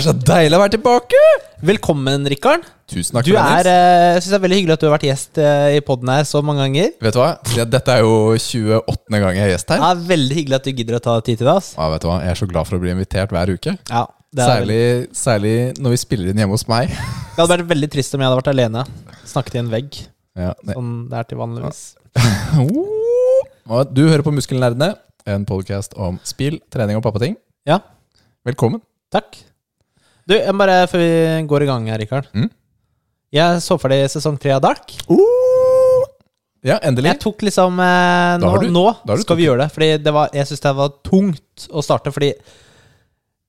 Er så deilig å være tilbake! Velkommen, Rikard. Tusen takk Du for det, er, eh, synes det er veldig hyggelig at du har vært gjest eh, i poden her så mange ganger. Vet du hva? Dette er jo 28. gang jeg er gjest her. Det er veldig hyggelig at du gidder å ta tid til det. ass. Ja, vet du hva? Jeg er så glad for å bli invitert hver uke. Ja, det, er veldig, Særlig, særlig når vi spiller inn hjemme hos meg. det hadde vært veldig trist om jeg hadde vært alene. Snakket i en vegg, Ja, det. sånn det er til vanligvis. Og Du hører på Muskelnerdene, en podkast om spill, trening og pappating. Ja, Velkommen. takk. Du, jeg bare før vi går i gang her, Rikard. Mm. Jeg så ferdig sesong tre av Dark. Ja, endelig. Jeg tok liksom eh, Nå, du- nå skal tok. vi gjøre det. Fordi det var, jeg syns det var tungt å starte. Fordi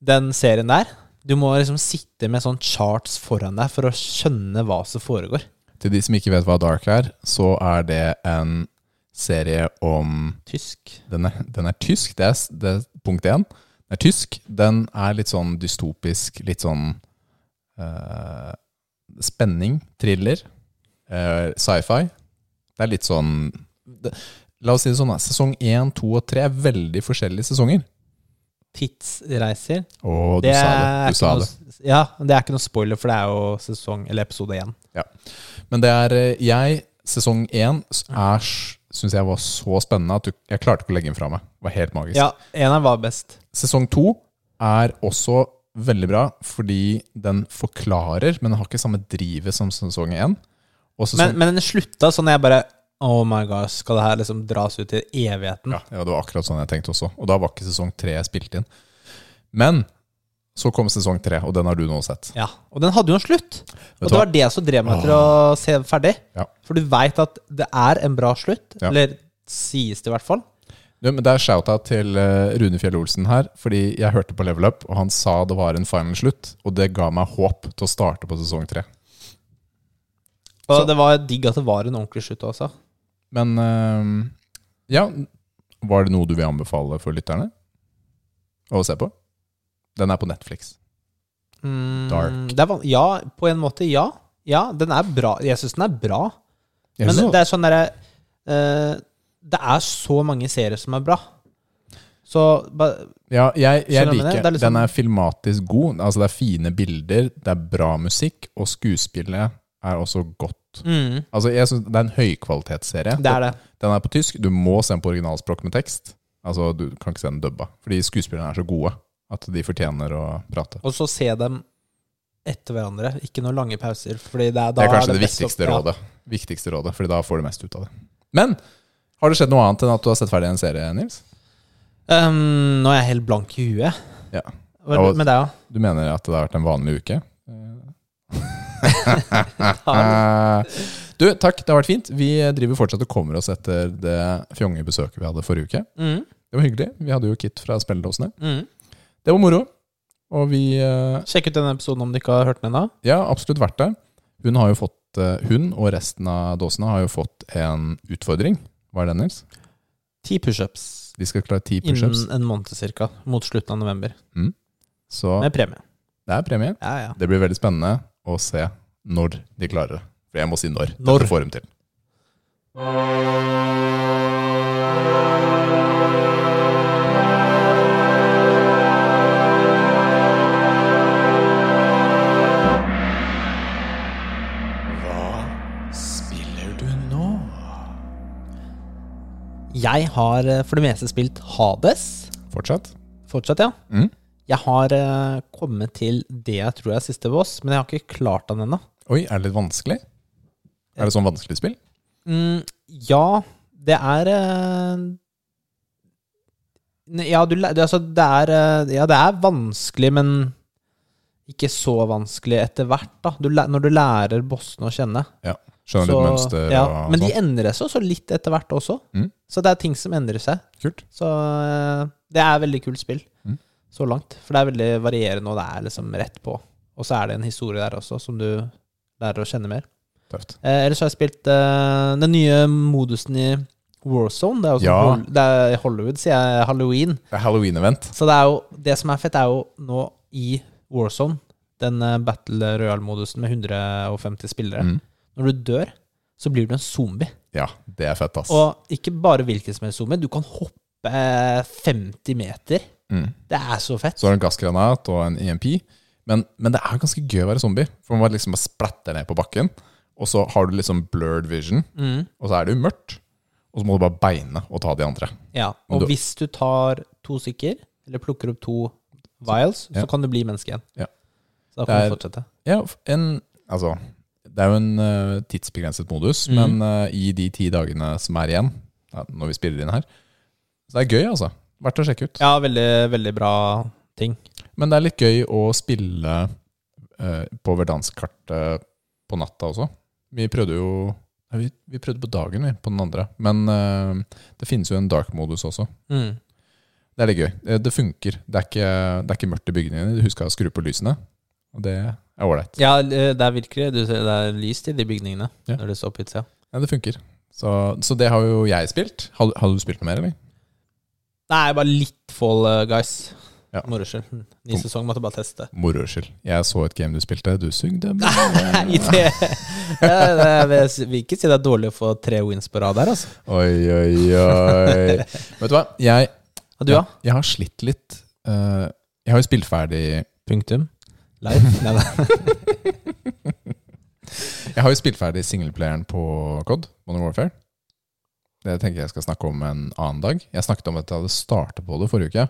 den serien der Du må liksom sitte med sånn charts foran deg for å skjønne hva som foregår. Til de som ikke vet hva Dark er, så er det en serie om Tysk. Den er, den er tysk, det er, det er punkt én. Den er tysk. Den er litt sånn dystopisk, litt sånn uh, Spenning, thriller, uh, sci-fi. Det er litt sånn det, La oss si det sånn, sesong én, to og tre er veldig forskjellige sesonger. Tidsreiser. Og du Det sa det. Du sa det. noe, ja, det er ikke noe spoiler, for det er jo sesong Eller episode én. Men det er eh, Jeg, sesong én, er syns jeg var så spennende at du, jeg klarte ikke å legge den fra meg. Det var helt magisk. Ja, eneren var best. Sesong to er også veldig bra, fordi den forklarer, men den har ikke samme drivet som sesong én. Men, men den slutta sånn jeg bare Oh my god, skal det her liksom dras ut i evigheten? ja, ja, det var akkurat sånn jeg tenkte også. Og da var ikke sesong tre spilt inn. Men så kom sesong tre, og den har du nå sett. Ja, Og den hadde jo en slutt. Og det var det som drev meg til å se ferdig. Ja. For du veit at det er en bra slutt. Ja. Eller sies det i hvert fall. Ja, men det er shout-out til eh, Rune Fjell Olsen her, fordi jeg hørte på Level Up, og han sa det var en final slutt, og det ga meg håp til å starte på sesong tre. Og Så- det var digg at det var en ordentlig slutt også. Men eh, ja, var det noe du vil anbefale for lytterne å se på? Den er på Netflix. Mm, Dark. Det van- ja, på en måte, ja. Ja, den er bra. Jeg syns den er bra. Men synes det er sånn derre uh, Det er så mange serier som er bra. Så ba, Ja, jeg, jeg liker liker Det er liksom- Den er filmatisk god. Altså Det er fine bilder, det er bra musikk, og skuespillet er også godt. mm, Altså jeg synes Det er en høykvalitetsserie. Det er det. Den er på tysk. Du må se den på originalspråk med tekst. Altså Du kan ikke se den dubba. Fordi skuespillerne er så gode at de fortjener å prate. Og så se dem etter hverandre. Ikke noen lange pauser. Fordi det er, Det er kanskje det, det viktigste rådet. Viktigste rådet, Fordi da får du mest ut av det. Men har det skjedd noe annet enn at du har sett ferdig en serie, Nils? Um, nå er jeg helt blank i huet. Ja. Hva er det med deg, da? Du mener at det har vært en vanlig uke? du, takk. Det har vært fint. Vi driver fortsatt og kommer oss etter det fjonge besøket vi hadde forrige uke. Mm, Det var hyggelig. Vi hadde jo Kit fra spilledåsene. mm. Det var moro. Og vi eh, Sjekk ut denne episoden om du ikke har hørt den ennå. Ja, absolutt vært det. Hun har jo fått eh, Hun og resten av dåsene har jo fått en utfordring. Hva er det, Nils? Ti pushups De skal klare ti pushups. innen en måned cirka. Mot slutten av november. Så Med premie. det er premie. Ja, ja. Det blir veldig spennende å se når de klarer det. For jeg må si når. Når? Dette får dem til. Jeg har eh, for det meste spilt Hades. Fortsatt? Fortsatt, ja. Mm. Jeg har eh, kommet til det jeg tror er siste boss, men jeg har ikke klart den ennå. Oi, er det litt vanskelig? Er det sånn vanskelig spill? Mm, ja, det er eh, Ja, du, altså, det er Ja, det er vanskelig, men ikke så vanskelig etter hvert, da. Du, når du lærer bossene å kjenne. Skjønner Så- litt mønster ja, og Men de sånn? endrer seg også litt etter hvert også. Mm. Så det er ting som endrer seg. Kult. Så eh, det er veldig kult spill. Mm. Så langt. For det er veldig varierende, og det er liksom rett på. Og så er det en historie der også, som du lærer å kjenne mer. Tøft. Eh, ellers har jeg spilt eh, den nye modusen i Warzone. Det er, sånn Ja. hol det er Hollywood, sier jeg. Halloween. Det er halloween-event. Så det jo Det som er fett, er jo nå i Warzone, den eh, Battle Royale-modusen med 150 spillere. Mm. Når du dør, så blir du en zombie. Ja, det er fett, ass. Og ikke bare hvilken som helst zombie. Du kan hoppe eh, 50 meter Mm. Det er så fett. Så har du en gassgranat og en EMP. Men, men det er ganske gøy å være zombie. For man liksom bare splatter ned på bakken. Og så har du liksom blurred vision, Mm. og så er det jo mørkt. Og så må du bare beine og ta de andre. Ja, og du, hvis du tar to stykker, eller plukker opp to vials, Ja. så kan du bli menneske igjen. Ja. Så da kan du fortsette. Ja, en, altså Det er jo en eh, tidsbegrenset modus, mm. men eh, i de ti dagene som er igjen, når vi spiller inn her Så det er gøy, altså. Verdt å sjekke ut. Ja, veldig, veldig bra ting. Men det er litt gøy å spille uh, på Verdansk-kartet på natta også. Vi prøvde jo ja, vi, vi prøvde på dagen, vi, på den andre. Men uh, det finnes jo en dark-modus også. Mm. Det er litt gøy. Det funker. Det er ikke, det er ikke mørkt i bygningene. Du huska å skru på lysene. Og det er ålreit. Ja, det er virkelig du ser, Det er lyst i de bygningene Ja. når det står pizza. Ja, det funker. Så, så det har jo jeg spilt. Har, har du spilt noe mer, eller? Nei, bare litt Fall uh, Guys. Ja. Moro skyld. Ny sesong måtte bare teste. Moro skyld. Jeg så et game du spilte. Du sugde Nei, det, det Jeg vil ikke si det er dårlig å få tre wins på rad her, altså. Oi, oi, oi. Vet du hva? Jeg, du, ja? jeg har slitt litt. Uh, jeg har jo spilt ferdig Punktum. Live? Nei. Jeg har jo spilt ferdig singleplayeren på COD, Modern Warfare. Det tenker jeg skal snakke om en annen dag. Jeg snakket om at jeg hadde startet på det forrige uke.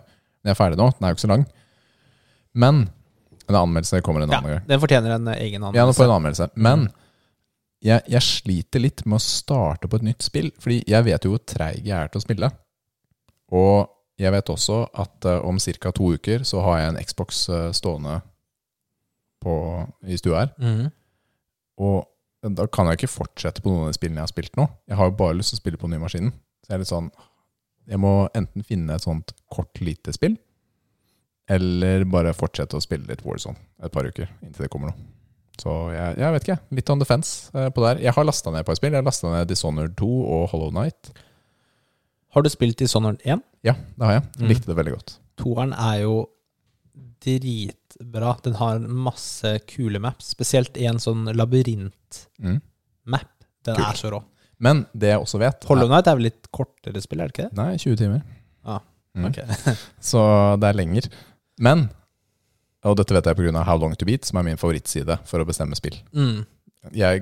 Jeg er ferdig nå. Den er jo ikke så lang. Men en anmeldelse kommer en Ja, annen gang. den fortjener en egen Ja, anmeldelse. får en anmeldelse. Men jeg, jeg sliter litt med å starte på et nytt spill, fordi jeg vet jo hvor treig jeg er til å spille. Og jeg vet også at eh, om ca. to uker så har jeg en Xbox eh, stående på, i stua her. Mm. Og da kan jeg ikke fortsette på noen av de spillene jeg har spilt nå. Jeg har jo bare lyst til å spille på den nye maskinen. Så jeg er litt sånn Jeg må enten finne et sånt kort, lite spill, eller bare fortsette å spille litt Warzone et par uker inntil det kommer noe. Så jeg, jeg vet ikke. Litt on the fence eh, på der. Jeg har lasta ned et par spill. Jeg har lasta ned Dishonored 2 og Hollow Night. Har du spilt Dishonored 1? Ja, det har jeg. Mm. Likte det veldig godt. Toeren er jo dritbra. Den har masse kule maps. Spesielt en sånn labyrint-map. Mm. Den Kult. er så rå. Men det jeg også vet Hollow Night er vel litt kortere spill, er det ikke det? Nei, 20 timer. Ah, Mm. Ok. Så det er lenger. Men, og dette vet jeg pga. How Long To Beat, som er min favorittside for å bestemme spill. Mm.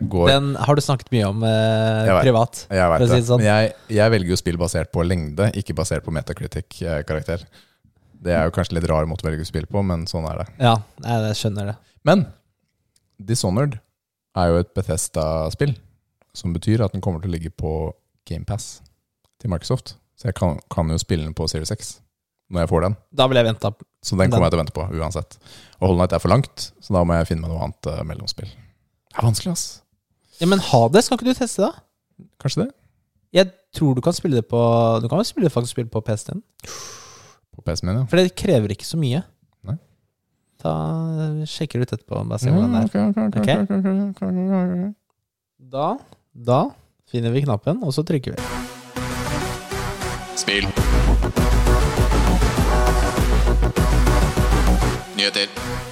Går Den har du snakket mye om eh, Jeg vet. privat. Jeg vet si det. sånn. Men jeg, jeg velger jo spill basert på lengde, ikke basert på Metacritic-karakter. Det er jo kanskje litt rar måte å velge spill på, men sånn er det. Ja, jeg, skjønner det. Men Dishonored er jo et Bethesda-spill, som betyr at den kommer til å ligge på GamePass til Microsoft. Så jeg kan, kan jo spille den på Series X når jeg får den. Da vil jeg vente. Så den Den- kommer jeg til å vente på uansett. Og Hollow Night er for langt, så da må jeg finne meg noe annet uh, mellomspill. Det er vanskelig, ass. Ja, Men ha det, skal ikke du teste det? Kanskje det? Jeg tror du kan spille det på Du kan jo spille det faktisk spille på PC-en. På PC-en min, ja. For det krever ikke så mye. Nei. Da sjekker du ut etterpå. Bare se hvordan det er. Okay. ok, ok, ok, ok, ok, ok, ok. Da, da finner vi knappen, og så trykker vi. Spill. Nyheter.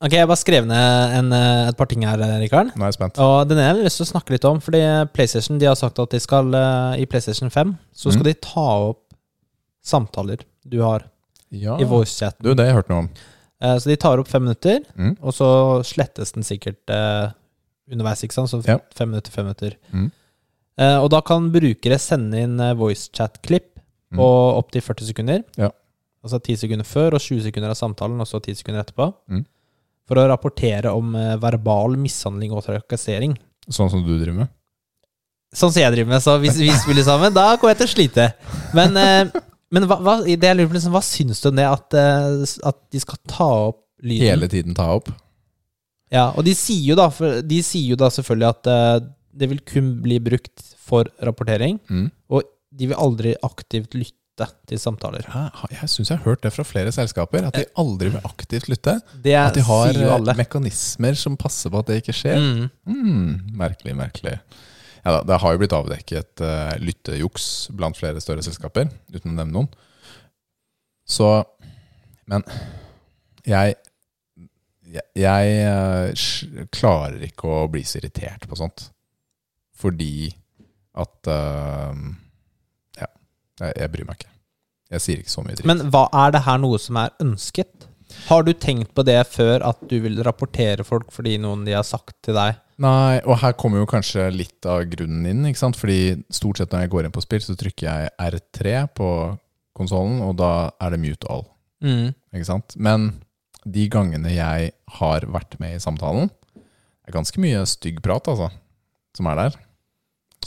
Ok, Jeg bare skrev ned en, eh, et par ting her, Rikard. Nå er jeg spent. Og den ene har jeg lyst til å snakke litt om, fordi PlayStation de har sagt at de skal eh, i PlayStation 5 så skal Mm. de ta opp samtaler du har Ja. i voicechat. Du, det har jeg hørt noe om. Eh, Så de tar opp fem minutter, Mm. og så slettes den sikkert eh, underveis, ikke sant? Så Ja. fem minutter, fem minutter. Mm. Eh, og da kan brukere sende inn eh, voicechat-klipp Mm. på opptil 40 sekunder. Ja. Altså 10 sekunder før og 20 sekunder av samtalen, og så 10 sekunder etterpå. Mm. For å rapportere om eh, verbal mishandling og trakassering. Sånn som du driver med. Sånn som jeg driver med, så hvis vi spiller sammen, da kommer jeg til å slite. Men, eh, men hva, hva, det jeg lurer på, liksom, hva syns du om det at, eh, at de skal ta opp lyden? Hele tiden ta opp. Ja, og de sier jo da, for, de sier jo da selvfølgelig at det vil kun bli brukt for rapportering, Mm. og de vil aldri aktivt lytte til samtaler. Ja, jeg syns jeg har hørt det fra flere selskaper, at de aldri vil aktivt lytte. Det At de har eh, mekanismer som passer på at det ikke skjer. Mm. Mm, merkelig, merkelig. Ja, da, det har jo blitt avdekket uh, lyttejuks blant flere større selskaper, uten å nevne noen. Så Men jeg Jeg, jeg uh, klarer ikke å bli så irritert på sånt. Fordi at eh, Ja, jeg, jeg bryr meg ikke. Jeg sier ikke så mye dritt. Men hva er det her noe som er ønsket? Har du tenkt på det før at du vil rapportere folk fordi noen de har sagt til deg? Nei, og her kommer jo kanskje litt av grunnen inn, ikke sant? Fordi stort sett når jeg går inn på spill, så trykker jeg R3 på konsollen, og da er det mute all, Mm. ikke sant? Men de gangene jeg har vært med i samtalen, er ganske mye stygg prat, altså, som er der.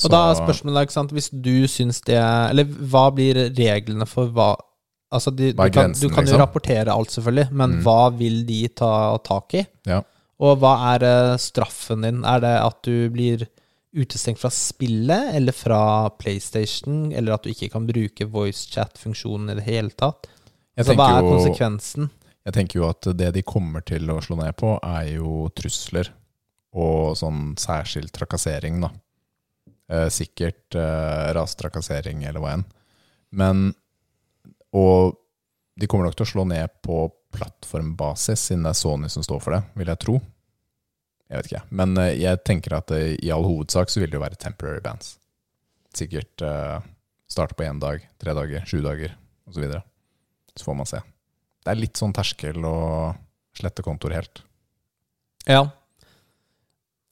Og da er spørsmålet, ikke sant, hvis du syns det er Eller hva blir reglene for hva Altså, de, du kan, du kan jo liksom? rapportere alt, selvfølgelig, men Mm. hva vil de ta tak i? Ja. Og hva er eh, straffen din? Er det at du blir utestengt fra spillet, eller fra PlayStation, eller at du ikke kan bruke voicechat-funksjonen i det hele tatt? så Altså, hva er jo- konsekvensen? Jeg tenker jo at det de kommer til å slå ned på, er jo trusler og sånn særskilt trakassering, da. Eh, sikkert eh, rastrakassering eller hva enn. Men Og de kommer nok til å slå ned på plattformbasis, siden det er Sony som står for det, vil jeg tro. Jeg vet ikke, men eh, jeg tenker at i all hovedsak så vil det jo være temporary bands. Sikkert starte på én dag, tre dager, sju dager osv. Så, videre. så får man se. Det er litt sånn terskel å slette kontor helt. Ja.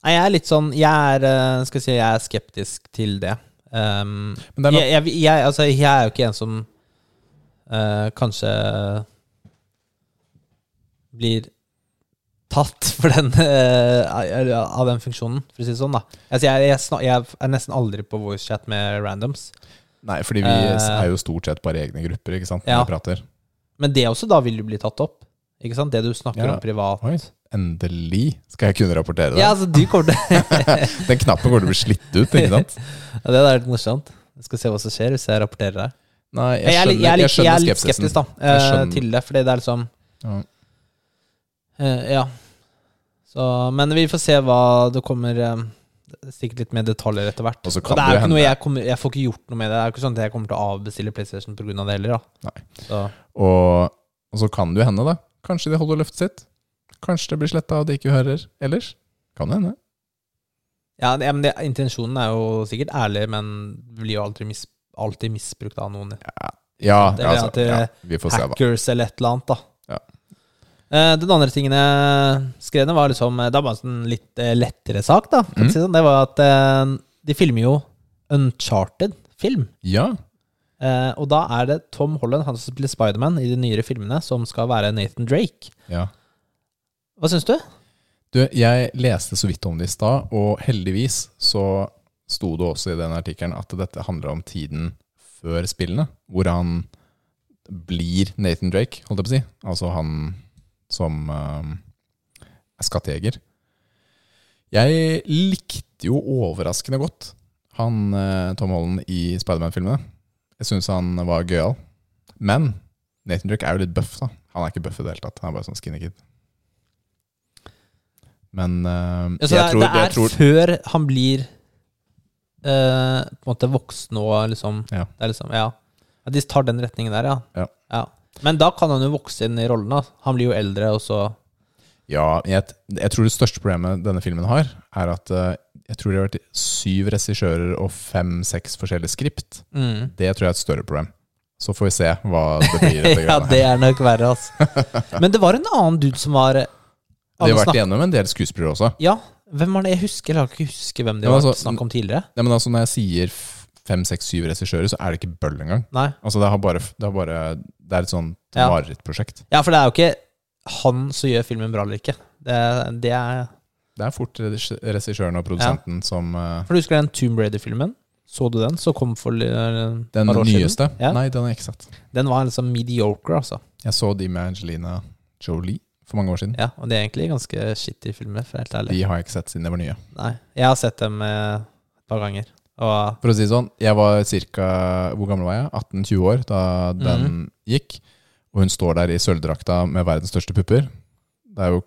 Nei, jeg er litt sånn Jeg er, eh, skal si, jeg er skeptisk til det. Um, Men det er noe, jeg, jeg, jeg, altså, jeg er jo ikke en som uh, kanskje blir tatt for den uh, av den funksjonen, for å si det sånn. da altså, jeg, jeg, snak, jeg er nesten aldri på voicechat med randoms. nei, fordi vi uh, er jo stort sett bare egne grupper, ikke sant? Når Ja. vi prater. Men det også, da vil du bli tatt opp. Ikke sant? Det du snakker Ja. om privat. Oi, endelig skal jeg kunne rapportere det. Ja, altså, du kommer til Den knappen kommer til å bli slitt ut, ikke sant? ja, Det er litt morsomt. Jeg skal se hva som skjer hvis jeg rapporterer det Nei, Jeg, er, litt- jeg, jeg, litt- jeg er litt skeptisk da eh, skjønner. til det, fordi det er liksom Ja. eh, Ja. Så, men vi får se hva det kommer eh, Sikkert litt mer detaljer etter hvert. Og så Og kan det er det ikke noe jeg kommer Jeg får ikke gjort noe med det. Det er ikke sånn at jeg kommer til å avbestille PlayStation pga. det heller. da Nei. Så, Og, og så kan det jo hende, da. Kanskje de holder løftet sitt. Kanskje det blir sletta og de ikke hører ellers. Kan det hende. ja, ja, men det, Intensjonen er jo sikkert ærlig, men blir jo alltid, mis, alltid misbrukt av noen. Ja, Eller altså, til ja vi får se, da. Hackers eller et eller annet, da. Ja. Eh, den andre tingen jeg skrev ned, var liksom Det var en sånn litt eh, lettere sak, da. Mm. si sånn. Det var at eh, de filmer jo Uncharted-film. Ja. Eh, og da er det Tom Holland, han som spiller Spiderman i de nyere filmene, som skal være Nathan Drake. ja. Hva syns du? Du, jeg leste så vidt om det i stad, og heldigvis så sto det også i den artikkelen at dette handler om tiden før spillene, hvor han blir Nathan Drake, holdt jeg på å si. Altså han som uh, er skattejeger. Jeg likte jo overraskende godt han uh, Tom Holland i Spiderman-filmene. Jeg syns han var gøyal. Men Nathan Drake er jo litt buff, da. Han er ikke bøff i det hele tatt. Han er bare sånn skinny kid. Men uh, Ja, jeg, det, er- tror, det er tror før han blir uh, på en måte voksen og liksom Ja. Det liksom Ja. At de tar den retningen der, ja. Ja. Men da kan han jo vokse inn i rollen. da Han blir jo eldre, og så Ja, jeg, jeg tror det største problemet denne filmen har, er at uh, jeg tror det har vært syv regissører og fem-seks forskjellige skript. mm. Det tror jeg er et større problem. Så får vi se hva det blir. Ja, det er nok verre, altså. Men det var en annen dude som var De har vært igjennom en del skuespillere også. Ja, hvem var det? Jeg husker, jeg ikke huske hvem det Ja, var altså, snakket om tidligere. Ja, men altså Når jeg sier fem, seks, syv regissører, så er det ikke bøll engang. Nei. Altså Det, har bare, det, har bare, det er et sånt Ja. marerittprosjekt. Ja, for det er jo ikke han som gjør filmen bra eller ikke. Det, det er Det er fort regis- regissøren og produsenten som uh, For du husker den Tomb Raider-filmen? Så du den? Så kom for uh, Den nyeste? Ja. Nei, den har jeg ikke sett. Den var liksom mediocre, altså. Jeg så de med Angelina Jolie for mange år siden. Ja, Og det er egentlig ganske shitty filmer, for helt ærlig. De har jeg ikke sett siden de var nye. Nei, Jeg har sett dem eh, et par ganger. Og For å si det sånn, jeg var cirka Hvor gammel var jeg? 18-20 år da den mm. gikk. Og hun står der i sølvdrakta med verdens største pupper. Det er jo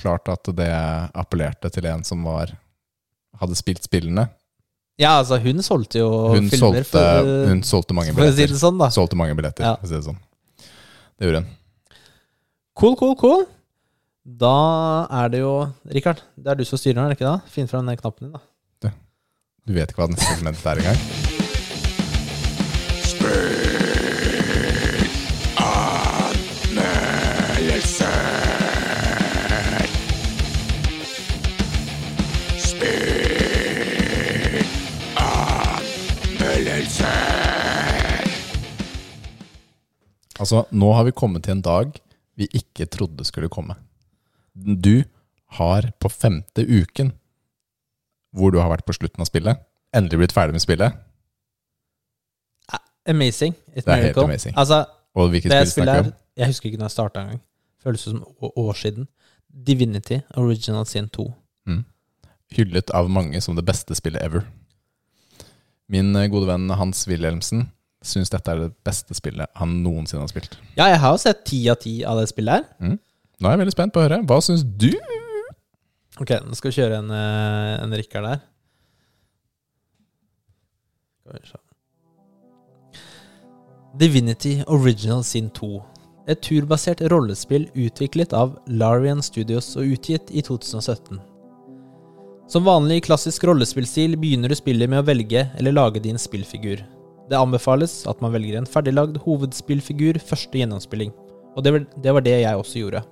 klart at det appellerte til en som var hadde spilt spillene. Ja, altså, hun solgte jo Hun filmer solgte, for, hun solgte mange billetter. for å si det sånn, da. Solgte mange billetter, Ja. for å si det sånn. Det gjorde hun. Cool, cool, cool. Da er det jo Rikard, det er du som styrer nå, er det ikke det? Finn fram den knappen din, da. Du, du vet ikke hva neste segment er engang? Altså, nå har vi kommet til en dag vi ikke trodde skulle komme. Du har på femte uken, hvor du har vært på slutten av spillet, endelig blitt ferdig med spillet. Amazing. Et Det er helt amazing. Altså, Og hvilket spill snakker vi om? Jeg husker ikke når jeg starta engang. Føles som år siden. Divinity Original Sin 2. Hyllet av mange som det beste spillet ever. Min eh, gode venn Hans Wilhelmsen syns dette er det beste spillet han noensinne har spilt. Ja, jeg har jo sett ti av ti av det spillet her. Nå er jeg veldig spent på å høre. Hva syns du? Ok, nå skal vi kjøre en, eh, en Rikard der. Divinity Original Sin 2. Et turbasert rollespill utviklet av Larian Studios og utgitt i 2017. Som vanlig i klassisk rollespillstil begynner du spillet med å velge eller lage din spillfigur. Det anbefales at man velger en ferdiglagd hovedspillfigur første gjennomspilling, og det var, det jeg også gjorde.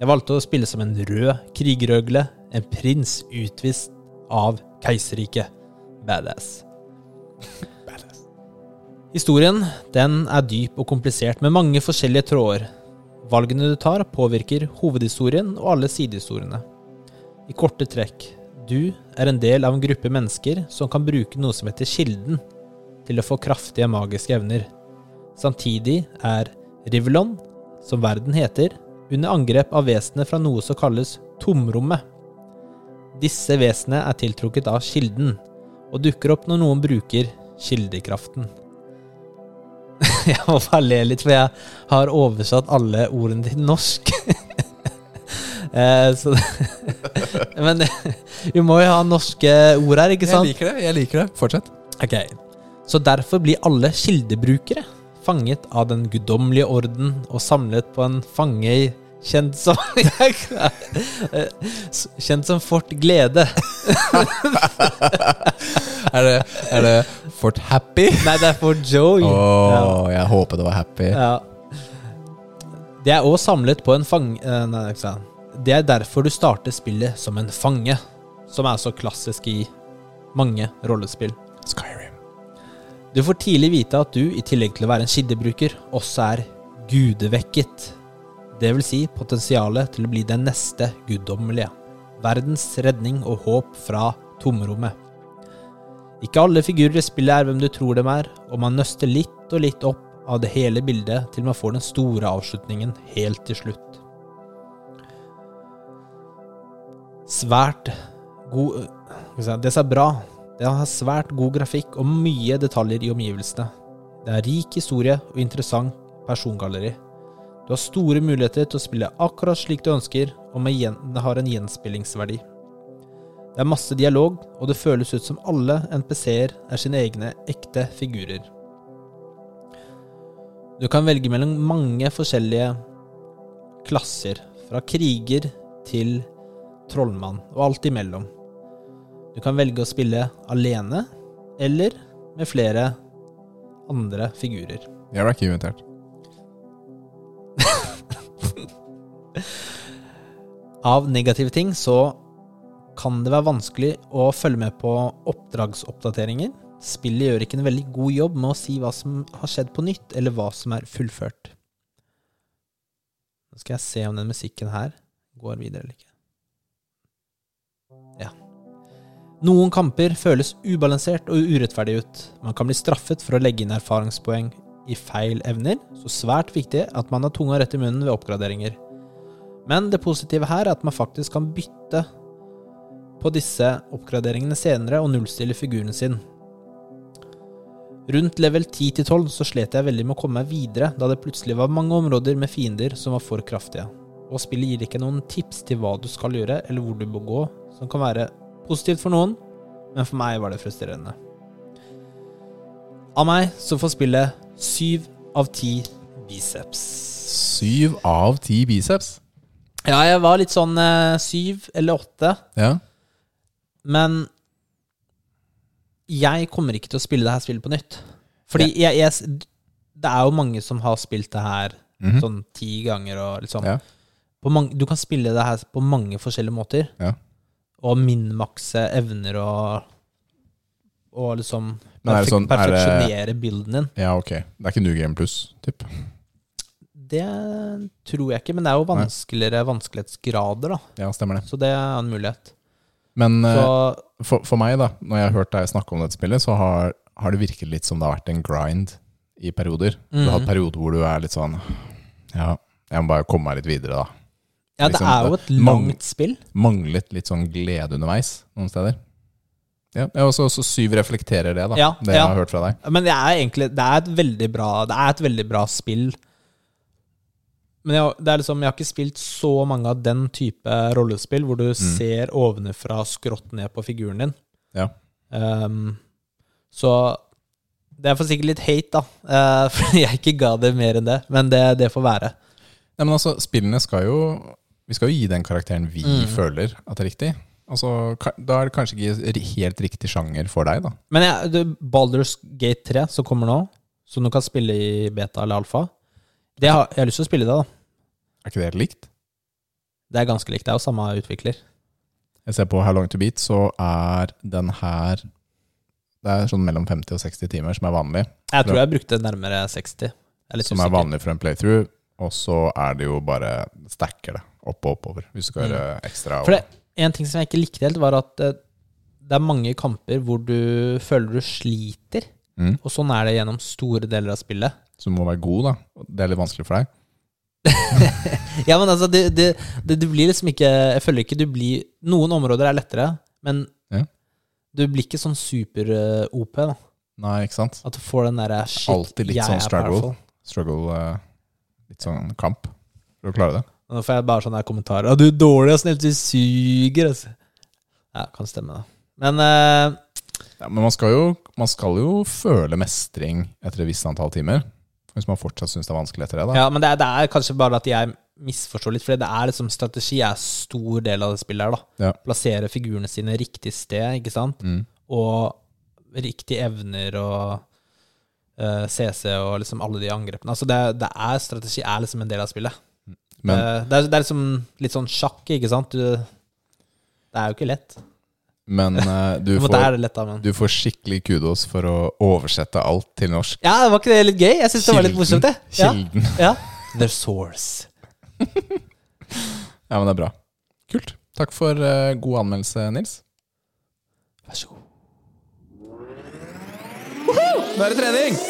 Jeg valgte å spille som en rød krigerøgle, en prins utvist av keiserriket. Badass. Historien den er dyp og komplisert med mange forskjellige tråder. Valgene du tar, påvirker hovedhistorien og alle sidehistoriene. I korte trekk, du er en del av en gruppe mennesker som kan bruke noe som heter Kilden, til å få kraftige magiske evner. Samtidig er Rivlon, som verden heter, under angrep av vesener fra noe som kalles Tomrommet. Disse vesenene er tiltrukket av Kilden, og dukker opp når noen bruker kildekraften. jeg må bare le litt, for jeg har oversatt alle ordene til norsk. Eh, så Men vi må jo ha norske ord her, ikke sant? Jeg liker det. jeg liker det. Fortsett. Ok, Så derfor blir alle kildebrukere fanget av den guddommelige orden og samlet på en fange kjent som Kjent som Fort Glede. Er det, er det Fort Happy? Nei, det er Fort Joy. Å, jeg håper det var Happy. Ja. Det er òg samlet på en fange... eh, Nei, ikke sant. Det er derfor du starter spillet som en fange, som er så klassisk i mange rollespill. Skyrim. Du får tidlig vite at du, i tillegg til å være en kildebruker, også er gudevekket. Det vil si potensialet til å bli den neste guddommelige. Verdens redning og håp fra tomrommet. Ikke alle figurer i spillet er hvem du tror dem er, og man nøster litt og litt opp av det hele bildet til man får den store avslutningen helt til slutt. Svært god skal Det som er bra, det har svært god grafikk og mye detaljer i omgivelsene. Det er rik historie og interessant persongalleri. Du har store muligheter til å spille akkurat slik du ønsker, og det har en gjenspillingsverdi. Det er masse dialog, og det føles ut som alle NPC-er er sine egne ekte figurer. Du kan velge mellom mange forskjellige klasser, fra kriger til trollmann, og alt imellom. Du kan velge å spille alene, eller med flere andre figurer. Jeg ble ikke invitert. Av negative ting så kan det være vanskelig å følge med på oppdragsoppdateringer. Spillet gjør ikke en veldig god jobb med å si hva som har skjedd på nytt, eller hva som er fullført. Nå skal jeg se om den musikken her går videre eller ikke. Noen kamper føles ubalansert og urettferdig ut. Man kan bli straffet for å legge inn erfaringspoeng i feil evner, så svært viktig at man har tunga rett i munnen ved oppgraderinger. Men det positive her er at man faktisk kan bytte på disse oppgraderingene senere og nullstille figuren sin. Rundt level 10-12 så slet jeg veldig med å komme meg videre, da det plutselig var mange områder med fiender som var for kraftige. Og spillet gir ikke noen tips til hva du skal gjøre, eller hvor du må gå, som kan være positivt for noen, men for meg var det frustrerende. Av meg så får spillet syv av ti biceps. Syv av ti biceps. Ja, jeg var litt sånn eh, syv eller åtte, Ja. men jeg kommer ikke til å spille det her spillet på nytt. Fordi jeg, jeg, det er jo mange som har spilt det her Mhm. sånn ti ganger og sånn. Ja. På mange, du kan spille det her på mange forskjellige måter. Ja. Og minmakse evner og Og liksom er sånn- er perfeksjonere bilden din. ja, ok. Det er ikke New Game Plus, typ. Det tror jeg ikke, men det er jo vanskeligere vanskelighetsgrader, da. Ja, stemmer det. Så det er en mulighet. Men eh, Så for, for meg, da, når jeg har hørt deg snakke om dette spillet, så har, har det virket litt som det har vært en grind i perioder. Du har hatt Mhm. perioder hvor du er litt sånn Ja, jeg må bare komme meg litt videre, da. Ja, det liksom, er jo et langt spill. Manglet litt sånn glede underveis noen steder. Ja, ja, og så Syv reflekterer det, da. Ja, det jeg ja. har hørt fra deg. Men det er egentlig Det er et veldig bra Det er et veldig bra spill. Men jeg, det er liksom, jeg har ikke spilt så mange av den type rollespill hvor du ser ovenfra skrått ned på figuren din. Ja. Um, så det er for sikkert litt hate, da. Uh, fordi jeg ikke ga det mer enn det. Men det, det får være. Nei, men altså, spillene skal jo Vi skal jo gi den karakteren vi Mm. føler at er riktig. Altså, Da er det kanskje ikke helt riktig sjanger for deg, da. Men ja, du, Baldur's Gate 3, som kommer nå, som du kan spille i beta eller alfa, det har, jeg har lyst til å spille det, da. Er ikke det helt likt? Det er ganske likt. Det er jo samme utvikler. Jeg ser på How Long To Beat, så er den her Det er sånn mellom 50 og 60 timer som er vanlig. Jeg tror jeg brukte nærmere 60. Er litt Som er vanlig for en playthrough. Og så er det jo bare stacker det opp og oppover. Hvis du skal Mm. gjøre ekstra. For det, en ting som jeg ikke likte helt, var at eh, det er mange kamper hvor du føler du sliter. Mm. Og sånn er det gjennom store deler av spillet. Så du må være god, da. Det er litt vanskelig for deg. Ja, men altså, det, det, det, du blir liksom ikke Jeg føler ikke du blir Noen områder er lettere, men Ja. du blir ikke sånn super-OP, da. Nei, ikke sant? At du får den derre shit, Alltid litt sånn struggle. Struggle uh, Litt sånn kamp for å klare det. Og Nå får jeg bare sånne her kommentarer. Du er dårlig og snill, du suger, altså. Ja, kan stemme, da. Men uh, Ja, men man skal, jo, man skal jo føle mestring etter et visst antall timer. Hvis man fortsatt syns det er vanskelig etter det, da. Ja, men det er, det er kanskje bare at jeg misforstår litt, for det er liksom strategi er stor del av det spillet her, da. Ja. Plassere figurene sine riktig sted, ikke sant? Mm. Og riktige evner og eh, CC og liksom alle de angrepene. Altså det, det er strategi er liksom en del av spillet. Men Eh, det, er, det er liksom litt sånn sjakk, ikke sant? Du, det er jo ikke lett. Men eh, du, får, lett, da, men du får skikkelig kudos for å oversette alt til norsk. Ja, det var ikke det litt gøy? Jeg syns det var litt morsomt, det. Ja. Kilden. ja. The source. Ja, men det er bra. Kult. Takk for uh, god anmeldelse, Nils. Vær så god. Nå er det trening!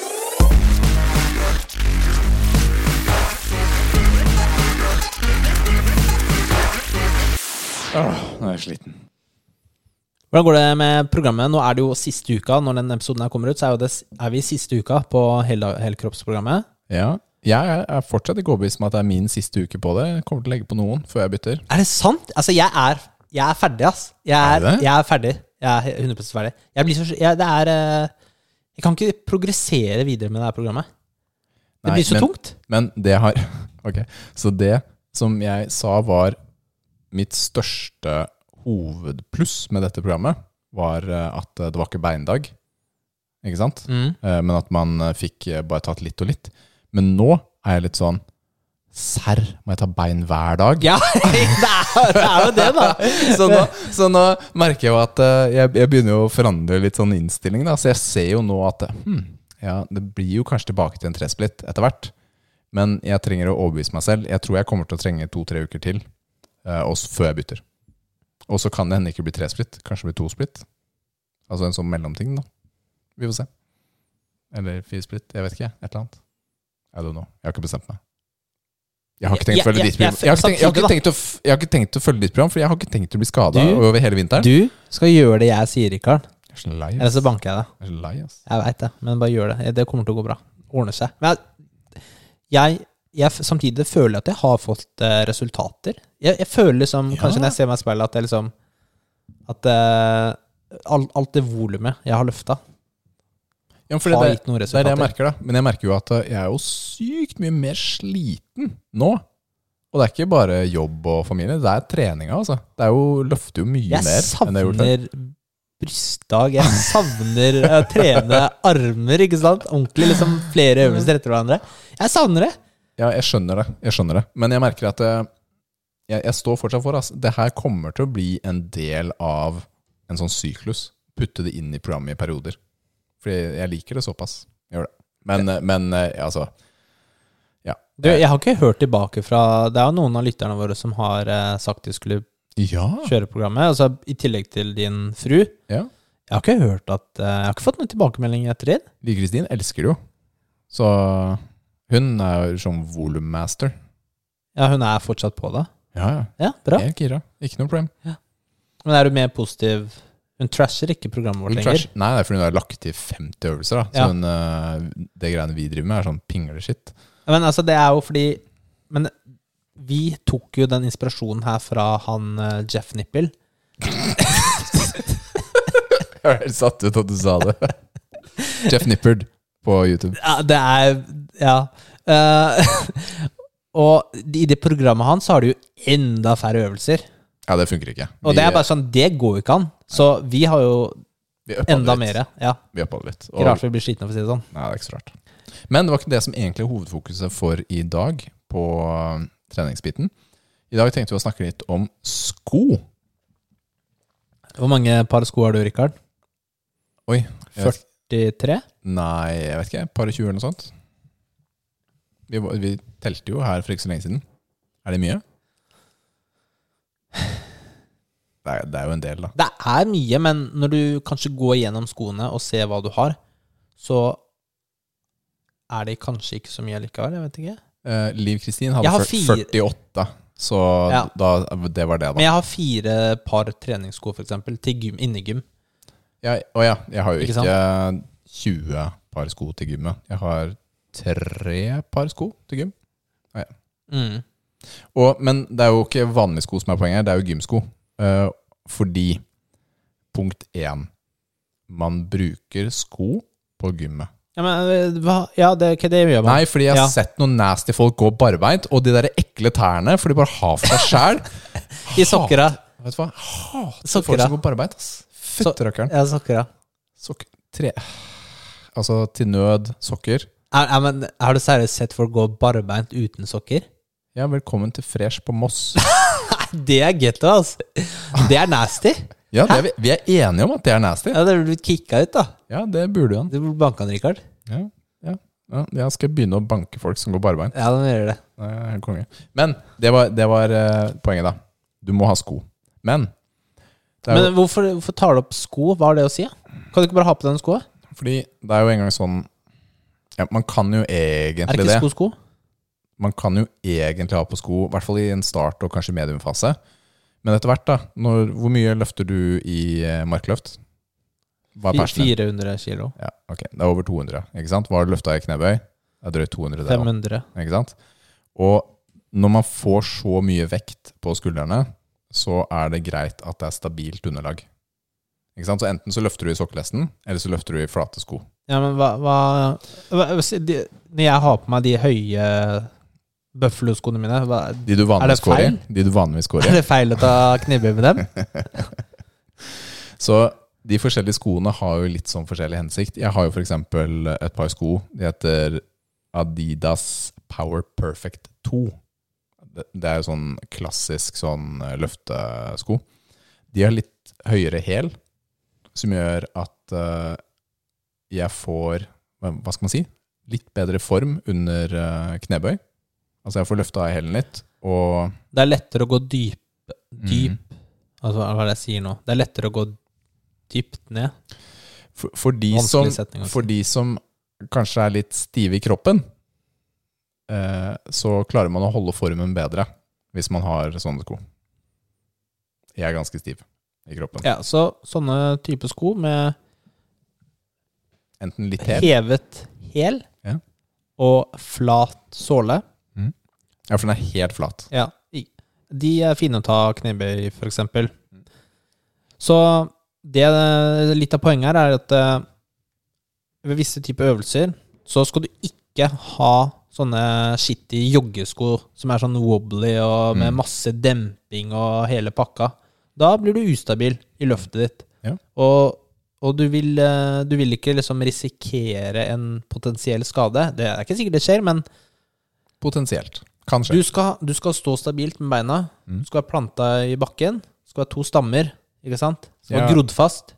Åh, nå er jeg sliten. Hvordan går det med programmet? Nå er det jo siste uka. Når den episoden her kommer ut, så er, det, er vi siste uka på hel- helkroppsprogrammet. Ja, jeg er- fortsatt ikke overbevist om at det er min siste uke på det. Jeg kommer til å legge på noen før jeg bytter. Er det sant? Altså, jeg er, jeg er ferdig, ass. Jeg er, Er jeg er ferdig. Jeg er 100 ferdig. Jeg blir så jeg, Det er eh, Jeg kan ikke progressere videre med det her programmet. Det Nei, blir så men- tungt. Men det har Ok, så det som jeg sa var mitt største hovedpluss med dette programmet, var eh, at det var ikke beindag. Ikke sant? Mm. Eh, Men at man eh, fikk bare tatt litt og litt. Men nå er jeg litt sånn Serr, må jeg ta bein hver dag? Ja, det er, det er jo det, da. Så nå, så nå merker jeg jo at jeg, jeg begynner jo å forandre litt sånn innstilling. Da. Så jeg ser jo nå at hmm, ja, det blir jo kanskje tilbake til en tresplitt etter hvert. Men jeg trenger å overbevise meg selv. Jeg tror jeg kommer til å trenge to-tre uker til før jeg bytter. Og så kan det hende ikke bli tre splitt, Kanskje bli to splitt. Altså en sånn mellomting, da. Vi får se. Eller fire splitt, Jeg vet ikke. Et eller annet. I don't know. Jeg har ikke bestemt meg. Jeg har ikke tenkt å følge ditt program. jeg- har ikke tenkt- å følge ditt program, for jeg har ikke tenkt å bli skada over hele vinteren. Du skal gjøre det jeg sier, Rikard. Er Eller så banker jeg deg. Jeg. Jeg veit det, men bare gjør det. Det kommer til å gå bra. Ordner seg. Men jeg, jeg f- samtidig føler jeg at jeg har fått uh, resultater. Jeg, jeg føler liksom, Ja. kanskje når jeg ser meg i speilet, at jeg liksom At uh, alt, alt det volumet jeg har løfta, Ja, har det, gitt noen resultater. det er det jeg merker, da. Men jeg merker jo at eh, jeg er jo sykt mye mer sliten nå. Og det er ikke bare jobb og familie, det er treninga, altså. Det er jo, løfter jo mye Jeg mer enn det jeg har gjort før. savner brystdag. Jeg savner å trene armer, ikke sant? Ordentlig, liksom flere øvelser etter hverandre. Jeg savner det. Ja, jeg skjønner det. Jeg skjønner det. Men jeg merker at eh, jeg, jeg står fortsatt for altså. Det her kommer til å bli en del av en sånn syklus. Putte det inn i programmet i perioder. Fordi jeg liker det såpass. Jeg gjør det. Men, men eh, altså Ja. Du, jeg har ikke hørt tilbake fra Det er jo noen av lytterne våre som har eh, sagt de skulle Ja. kjøre programmet, altså i tillegg til din fru. ja. Jeg har ikke hørt at Jeg har ikke fått noen tilbakemelding etter det. Liv-Kristin elsker det jo. Så hun er som volummaster. Ja, hun er fortsatt på det. Ja, ja. Ja, bra. Helt gira. Ikke noe problem. Ja. Men er du mer positiv Hun trasher ikke programmet vårt lenger. Nei, det er fordi hun har lagt til 50 øvelser. da Så Ja. hun, eh, det greiene vi driver med, er sånn pingleshit. Men altså, det er jo fordi Men vi tok jo den inspirasjonen her fra han eh, Jeff Nippel. Jeg er helt satt ut at du sa det. Jeff Nippard på YouTube. Ja, det er Ja. Eh, og i det programmet hans har du jo enda færre øvelser. Ja, det funker ikke. Og det er bare sånn, det går jo ikke an. Så vi har jo vi uppa det enda litt. mer. Ja. Vi uppa det litt. Ikke rart vi blir slitne, for å si det sånn. Nei, det er ikke så rart. Men det var ikke det som egentlig er hovedfokuset for i dag på uh, treningsbiten. I dag tenkte vi å snakke litt om sko. Hvor mange par sko har du, Rikard? Oi. jeg vet- 43? Nei, jeg vet ikke. Par og tjue eller noe sånt. Vi, vi telte jo her for ikke så lenge siden. Er det mye? Det er, det er jo en del, da. Det er mye, men når du kanskje går gjennom skoene og ser hva du har, så er det kanskje ikke så mye likevel. Jeg vet ikke. Eh, Liv Kristin hadde har fyr- fire- 48, så Ja. da, det var det, da. Men jeg har fire par treningssko, for eksempel, til gym, innegym. Ja, å ja, jeg har jo Ikke ikke, 20 par sko til gymmet. Jeg har tre par sko til gym. Mm. Og, men det er jo ikke vanlige sko som er poenget, det er jo gymsko. Uh, fordi punkt én Man bruker sko på gymmet. Ja, men eh, hva? Ja, det, hva det gjør man. Nei, fordi jeg har Ja. sett noen nasty folk gå barbeint, og de der ekle tærne, for de bare har for seg sjæl. I sokkera. Vet du hva? Hater Sokker, folk som går barbeint, ass. Fytterøkkeren. Ja, sokker, da. Sokk... Tre Altså, til nød sokker. Er, er, men, har du seriøst sett folk gå barbeint uten sokker? Ja, velkommen til Fresh på Moss. Det er getto, altså. Det er nasty. Ja, det er vi, vi er enige om at det er nasty. Ja, Det burde blitt kicka ut, da. Ja, det burde han. Du burde banka han, Rikard. Ja, ja. ja, jeg skal begynne å banke folk som går barbeint. Ja, de gjør det. Nei, jeg er helt konge. Men det var, det var eh, poenget, da. Du må ha sko. Men det er Men jo, hvorfor, hvorfor tar du opp sko? Hva har det å si? Kan du ikke bare ha på deg skoa? fordi det er jo en gang sånn ja, Man kan jo Er det ikke sko sko? Man kan jo egentlig ha på sko, i hvert fall i en start og kanskje mediumfase. Men etter hvert, da. Når, hvor mye løfter du i eh, markløft? Hva er persen 400 kilo. Ja, ok. Det er over 200, ikke sant? Hva har du løfta i knebøy? Det er drøyt 200. Det, også, 500. ikke sant? Og når man får så mye vekt på skuldrene, så er det greit at det er stabilt underlag. Så enten så løfter du i sokkelesten, eller så løfter du i flate sko. Ja, men hva, hva, hva de, Når jeg har på meg de høye Buffalo-skoene mine, hva, De du Er det feil? i. De du vanligvis går er det feil å ta knibbe med dem? Så de forskjellige skoene har jo litt sånn forskjellig hensikt. Jeg har jo f.eks. et par sko. De heter Adidas Power Perfect 2. Det, er jo sånn klassisk sånn løftesko. De har litt høyere hæl, som gjør at uh, jeg får hva skal man si? Litt bedre form under uh, knebøy. Altså jeg får løfta hælen litt, og Det er lettere å gå dyp, dyp mm, Altså, hva er det jeg sier nå? Det er lettere å gå dypt ned. for, for, de som, for de som kanskje er litt stive i kroppen, eh, så klarer man å holde formen bedre hvis man har sånne sko. Jeg er ganske stiv i kroppen. Ja, så sånne type sko med Enten litt hel. hevet hæl Ja. og flat såle. Ja, for den er helt flat. Ja, de er fine å ta knebøy i, for eksempel. Så det, litt av poenget her er at eh, ved visse typer øvelser så skal du ikke ha sånne skittige joggesko som er sånn wobbly og med Mm. masse demping og hele pakka. Da blir du ustabil i løftet ditt. Ja. Og, og du, vil, eh, du vil ikke liksom risikere en potensiell skade. Det er ikke sikkert det skjer, men Potensielt. Kanskje. du skal, du skal stå stabilt med beina. Mm. Du skal være planta i bakken. Det skal være to stammer, ikke sant? Skal være Ja. grodd fast.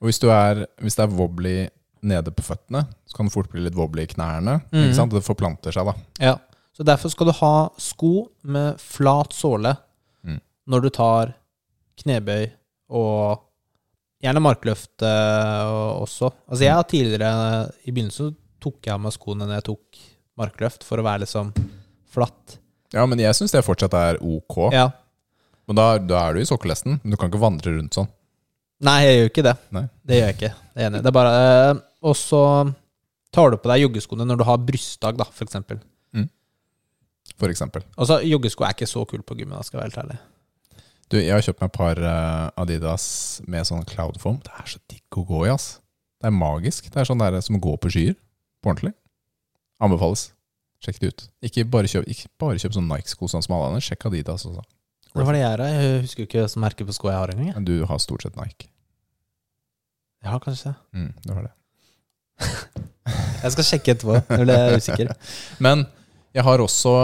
Og hvis, du er, hvis det er wobbly nede på føttene, så kan det fort bli litt wobbly i knærne. Mm. Ikke sant? Det forplanter seg, da. Ja. Så derfor skal du ha sko med flat såle Mm. når du tar knebøy og gjerne markløft eh, også. Altså jeg har tidligere, i begynnelsen tok jeg av meg skoene når jeg tok markløft, for å være liksom flatt. Ja, men jeg syns det fortsatt er ok. Ja. Men da, da er du i sokkelesten. Men du kan ikke vandre rundt sånn. Nei, jeg gjør ikke det. Nei. Det gjør jeg ikke. Det er enig. Det er bare øh, Og så tar du på deg joggeskoene når du har brystdag, da, for eksempel. For eksempel. Altså, joggesko er ikke så kult på gymmet, skal jeg være helt ærlig. Du, jeg har kjøpt meg et par eh, Adidas med sånn cloudform. Det er så digg å gå i, ass. Det er magisk. Det er sånn der som å gå på skyer. På ordentlig. Anbefales. Sjekk det ut. Ikke bare kjøp, ikke bare kjøp sånn Nike-sko sånn som alle andre. Sjekk Adidas også. Hva var det jeg er? Jeg husker jo ikke hvilket merke på sko jeg har engang. Men du har stort sett Nike. Jeg har kanskje det. Mm, du har det. Jeg skal sjekke etterpå. Nå ble jeg usikker. Men jeg har også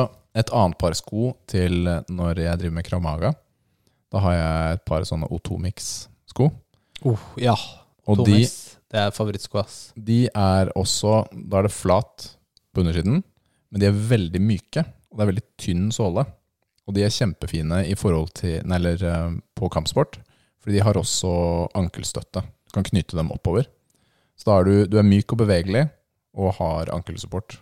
et annet par sko til når jeg driver med Krav Maga. Da har jeg et par sånne O2-mix-sko. Oh, ja. Og de, Det er favorittsko, ass. de er også Da er det flat på undersiden, men de er veldig myke. Og det er veldig tynn såle. Og de er kjempefine i forhold til Nei, eller eh, på kampsport. Fordi de har også ankelstøtte. Du kan knyte dem oppover. Så da er du, du er myk og bevegelig og har ankelsupport.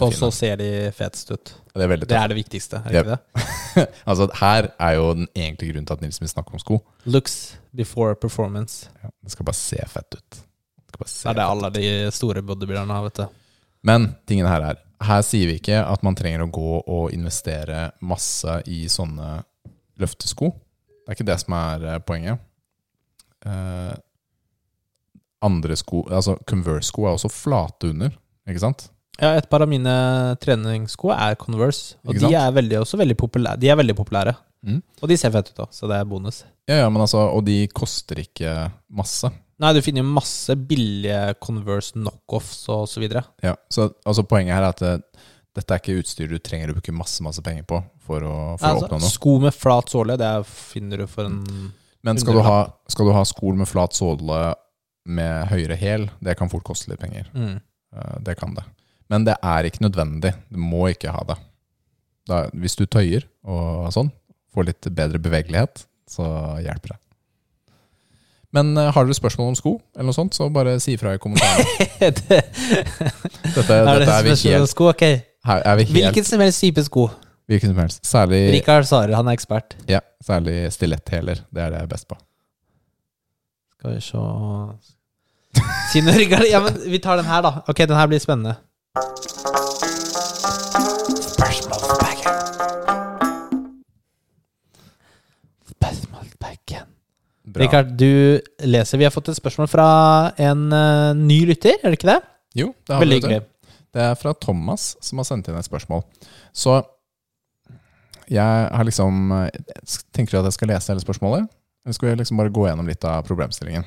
Og så ser de fetest ut. Det er Det er det viktigste, er det ikke det? altså, her er jo den egentlige grunnen til at Nils vil snakke om sko. Looks before performance. Ja, det skal bare se fett ut. Det er det alle de store bodybuilderne har, vet du. Men tingen her er Her sier vi ikke at man trenger å gå og investere masse i sånne løftesko. Det er ikke det som er eh, poenget. Eh, andre sko Altså Converse-sko er også flate under, ikke sant? Ja, et par av mine treningssko er Converse, og de er veldig, også veldig populære. De er veldig populære. Mm. Og de ser fett ut da, så det er bonus. Ja, ja, men altså Og de koster ikke masse. Nei, du finner masse billige Converse knockoffs og så videre. Ja, så altså Poenget her er at det, dette er ikke utstyr du trenger å bruke masse masse penger på for å, for å Altså, oppnå noe. sko med flat såle, det er- finner du for en Men skal du, ha, skal du ha skol med flat såle med høyere hæl, det kan fort koste litt penger. mm. Eh, Det kan det. Men det er ikke nødvendig. Du må ikke ha det. Da, hvis du tøyer og sånn, får litt bedre bevegelighet, så hjelper det. Men eh, har dere spørsmål om sko, eller noe sånt, så bare si ifra i kommentarene. det, Dette, Er er vi helt, sko? Ok. er vi helt Hvilken som helst type sko. Hvilken som helst. Særlig, Rikard Sare, han er ekspert. ja, særlig stiletthæler. Det er det jeg er best på. Skal vi se Si noe, Rikard. Ja, men vi tar den her, da. Ok, den her blir spennende. Spørsmålsbagen. Bra. Rikard, du leser. Vi har fått et spørsmål fra en uh, ny lytter, er det ikke det? Jo, det har Veldig vi, det. Det er fra Thomas som har sendt inn et spørsmål. Så jeg har liksom Tenker du at jeg skal lese hele spørsmålet? Eller skal vi liksom bare gå gjennom litt av problemstillingen?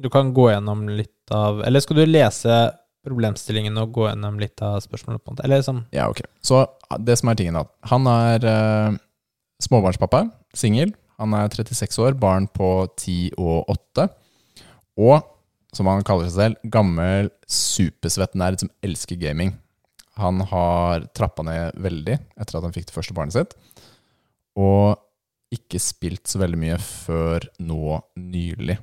Du kan gå gjennom litt av Eller skal du lese problemstillingen og gå gjennom litt av spørsmålet? på? Eller sånn Ja, ok. Så det som er tingen da Han er eh, småbarnspappa, singel. Han er 36 år, barn på 10 og 8. Og, som han kaller seg selv, gammel supersvettnerd som elsker gaming. Han har trappa ned veldig etter at han fikk det første barnet sitt. Og ikke spilt så veldig mye før nå nylig.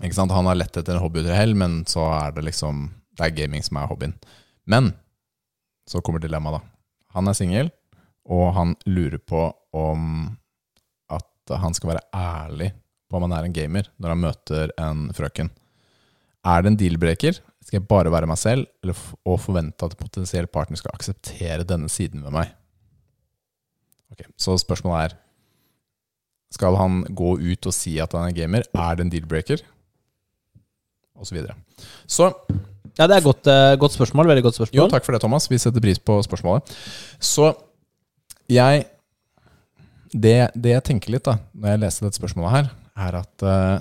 Ikke sant? Han har lett etter en hobby til hell, men så er det liksom Det er gaming som er hobbyen. Men så kommer dilemmaet, da. Han er singel, og han lurer på om at han skal være ærlig på om han er en gamer når han møter en frøken. Er det en deal-breaker? Skal jeg bare være meg selv, eller og forvente at en potensiell partner skal akseptere denne siden ved meg? Ok, Så spørsmålet er Skal han gå ut og si at han er gamer? Er det en deal-breaker? Og så videre. Så Ja, det er et godt, eh, godt spørsmål. Veldig godt jo, takk for det, Thomas. Vi setter pris på spørsmålet. Så jeg Det, det jeg tenker litt da når jeg leser dette spørsmålet her, er at uh,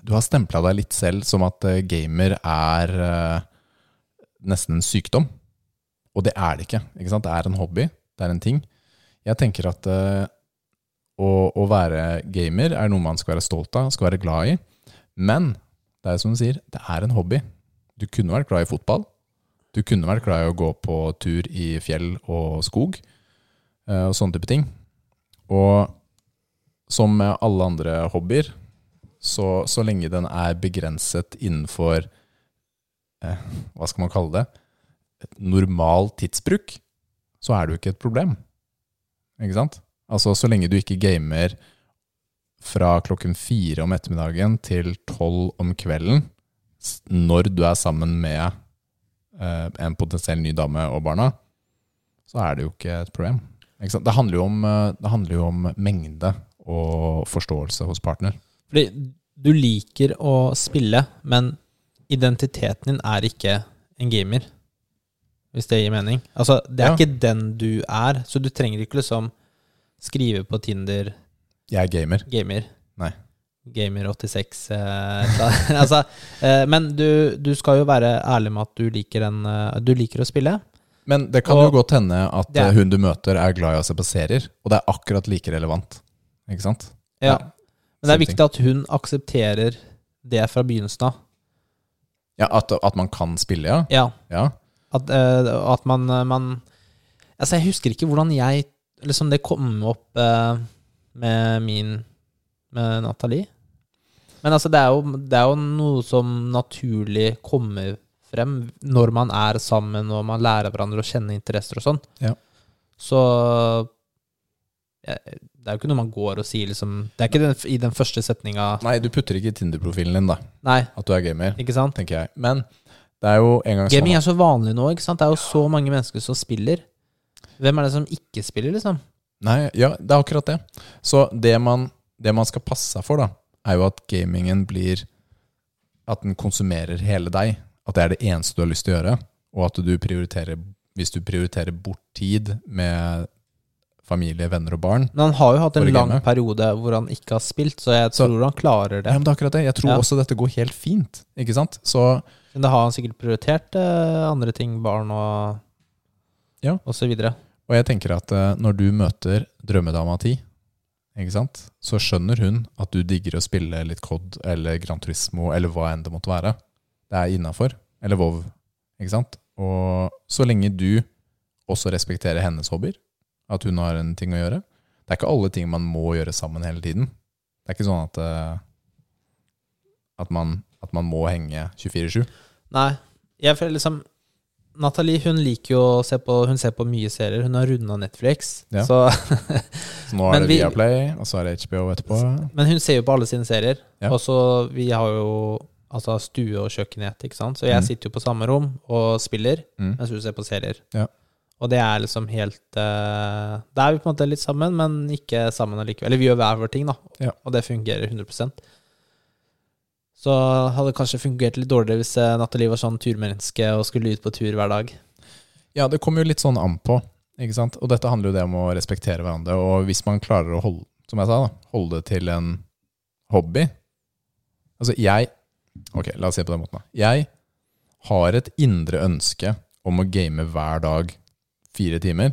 du har stempla deg litt selv som at uh, gamer er uh, nesten en sykdom. Og det er det ikke. ikke sant? Det er en hobby. Det er en ting. Jeg tenker at å, å være gamer er noe man skal være stolt av, skal være glad i. Men det er som du sier, det er en hobby. Du kunne vært glad i fotball. Du kunne vært glad i å gå på tur i fjell og skog eh, og sånne type ting. Og som med alle andre hobbyer, så, så lenge den er begrenset innenfor eh, Hva skal man kalle det? Et normal tidsbruk, så er det jo ikke et problem. Ikke sant? Altså så lenge du ikke gamer fra klokken fire om ettermiddagen til tolv om kvelden, når du er sammen med eh, en potensiell ny dame og barna, så er det jo ikke et problem. Ikke? Det, handler jo om, eh, det handler jo om mengde og forståelse hos partner. Fordi du liker å spille, men identiteten din er ikke en gamer. Hvis det gir mening. Altså, det er Ja. ikke den du er, så du trenger ikke liksom skrive på Tinder Jeg er gamer. gamer. Nei. Gamer86 eh, altså, eh, Men du, du skal jo være ærlig med at du liker, en, eh, du liker å spille. Men det kan Og- jo godt hende at er- eh, hun du møter er glad i å se på serier, og det er akkurat like relevant. Ikke sant? Ja. Men det er viktig at hun aksepterer det fra begynnelsen av. Ja, at, at man kan spille, ja. Ja. ja. At, eh, at man, man Altså, jeg husker ikke hvordan jeg Liksom det kom opp eh, med min Med Nathalie. Men altså, det er, jo, det er jo noe som naturlig kommer frem når man er sammen og man lærer hverandre å kjenne interesser og sånn. Ja. Så ja, Det er jo ikke noe man går og sier, liksom Det er ikke den, i den første setninga Nei, du putter ikke i Tinder-profilen din da, Nei, at du er gamer, ikke sant? tenker jeg. Men det er jo en gang Gaming sånn er så vanlig nå, ikke sant? Det er jo så mange mennesker som spiller. Hvem er det som ikke spiller, liksom? Nei, ja, det er akkurat det. Så det man, det man skal passe seg for, da, er jo at gamingen blir At den konsumerer hele deg. At det er det eneste du har lyst til å gjøre. Og at du prioriterer Hvis du prioriterer bort tid med familie, venner og barn Men han har jo hatt en lang game. periode hvor han ikke har spilt, så jeg Så- tror han klarer Ja, det. men det er akkurat det. Jeg tror Ja. også dette går helt fint. Ikke sant? Så Men da har han sikkert prioritert eh, andre ting, barn og, Ja. og så videre. Og jeg tenker at eh, når du møter drømmedama ti, så skjønner hun at du digger å spille litt COD eller Gran Turismo eller hva enn det måtte være. Det er innafor. Eller Vov. Ikke sant? Og så lenge du også respekterer hennes hobbyer, at hun har en ting å gjøre Det er ikke alle ting man må gjøre sammen hele tiden. Det er ikke sånn at, eh, at, man, at man må henge 24-7. Nei, jeg føler liksom Nathalie hun liker jo å se på Hun ser på mye serier. Hun har runda Netflix. Ja. Så, Så nå er det Viaplay, og så er det HBO etterpå. men hun ser jo på alle sine serier. Ja. Og så Vi har jo altså stue og kjøkkenet, ikke sant. Så jeg Mm. sitter jo på samme rom og spiller Mm. mens hun ser på serier. Ja. Og det er liksom helt uh, Da er vi på en måte litt sammen, men ikke sammen allikevel. Eller vi gjør hver vår ting, da. Og det fungerer 100 Så hadde det kanskje fungert litt dårligere hvis eh, Nathalie var sånn turmenneske og skulle ut på tur hver dag. Ja, det kommer jo litt sånn an på. Ikke sant? Og dette handler jo det om å respektere hverandre. Og hvis man klarer å holde, som jeg sa, da, holde det til en hobby Altså, jeg Ok, la oss se på den måten. da. Jeg har et indre ønske om å game hver dag fire timer.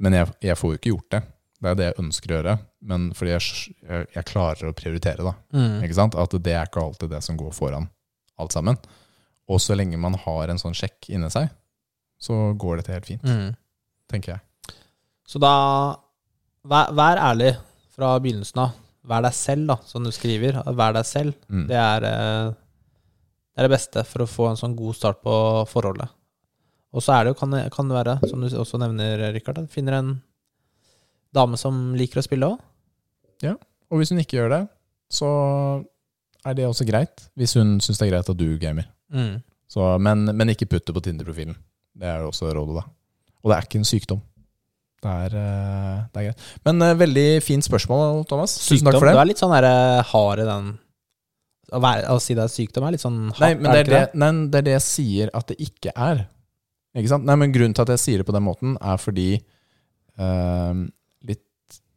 Men jeg, jeg får jo ikke gjort det. Det er det jeg ønsker å gjøre. Men fordi jeg, jeg, klarer å prioritere, da. Ikke sant? At det er ikke alltid det som går foran alt sammen. Og så lenge man har en sånn sjekk inni seg, så går dette helt fint, Mm. tenker jeg. Så da vær, vær ærlig fra begynnelsen av. Vær deg selv, da, som du skriver. Vær deg selv. Mm. Det er, eh, det er det beste for å få en sånn god start på forholdet. Og så er det jo, kan kan det være, som du også nevner, Rikard, finner en dame som liker å spille òg. Og hvis hun ikke gjør det, så er det også greit. Hvis hun syns det er greit at du gamer. Mm. Så, men, men ikke putt det på Tinder-profilen. Det er jo også rådet, da. Og det er ikke en sykdom. Det er, eh, det er greit. Men eh, veldig fint spørsmål, Thomas. Tusen takk for det. Du er litt sånn der, eh, hard i den å, være, å si det er sykdom er litt sånn hardt, Nei, men det er det, det, nei, det er det jeg sier at det ikke er. Ikke sant? Nei, men Grunnen til at jeg sier det på den måten, er fordi litt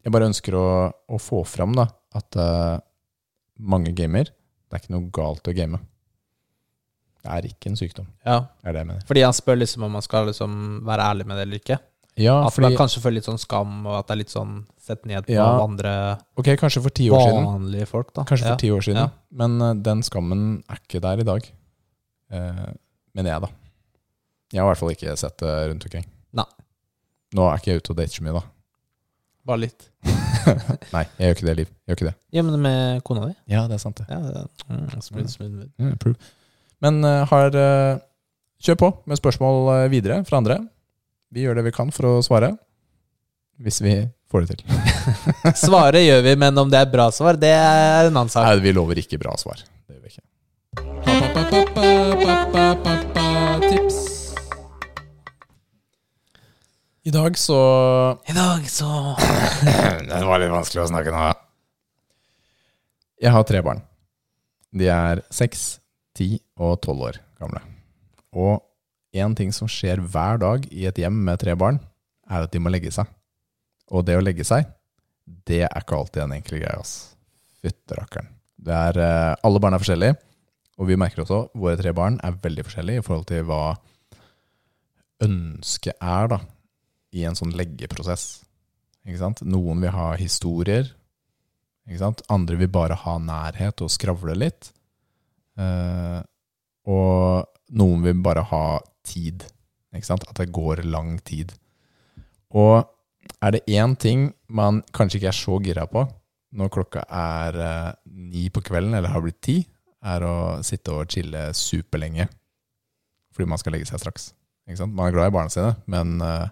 Jeg bare ønsker å, å få fram da, at uh, mange gamer Det er ikke noe galt å game. Det er ikke en sykdom. Ja, er det jeg mener. fordi han spør liksom om man skal liksom være ærlig med det eller ikke. Ja, At fordi, man kanskje føler litt sånn skam, og at det er litt sånn sett ned på Ja. andre ok, kanskje for ti år siden. vanlige folk, da. Kanskje for ja. ti år siden. Ja. Men uh, den skammen er ikke der i dag. Uh, mener jeg, da. Jeg har i hvert fall ikke sett det rundt omkring. Nei. Nå er ikke jeg ute og dater så mye, da. Bare litt. Nei, jeg gjør ikke det, Liv. Jeg gjør ikke det. Ja, men med kona di? Ja, det er sant, det. Ja, det er- mm, smooth, smooth. Mm. Men uh, har uh, Kjør på med spørsmål uh, videre fra andre. Vi gjør det vi kan for å svare. Hvis vi får det til. Svaret gjør vi, men om det er bra svar, det er en annen sak. Nei, vi lover ikke bra svar. Det gjør vi ikke. Tips. I dag så I dag så Det var litt vanskelig å snakke nå. Jeg har tre barn. De er seks, ti og tolv år gamle. Og én ting som skjer hver dag i et hjem med tre barn, er at de må legge seg. Og det å legge seg, det er ikke alltid en enkel greie. ass. Fytterakkeren. Det er, eh, alle barn er forskjellige, og vi merker også våre tre barn er veldig forskjellige i forhold til hva ønsket er da, i en sånn leggeprosess. Noen vil ha historier. Andre vil bare ha nærhet og skravle litt. Eh, og noen vil bare ha tid. At det går lang tid. Og er det én ting man kanskje ikke er så gira på når klokka er eh, ni på kvelden, eller har blitt ti, er å sitte og chille superlenge fordi man skal legge seg straks. Man er glad i barna sine, men eh,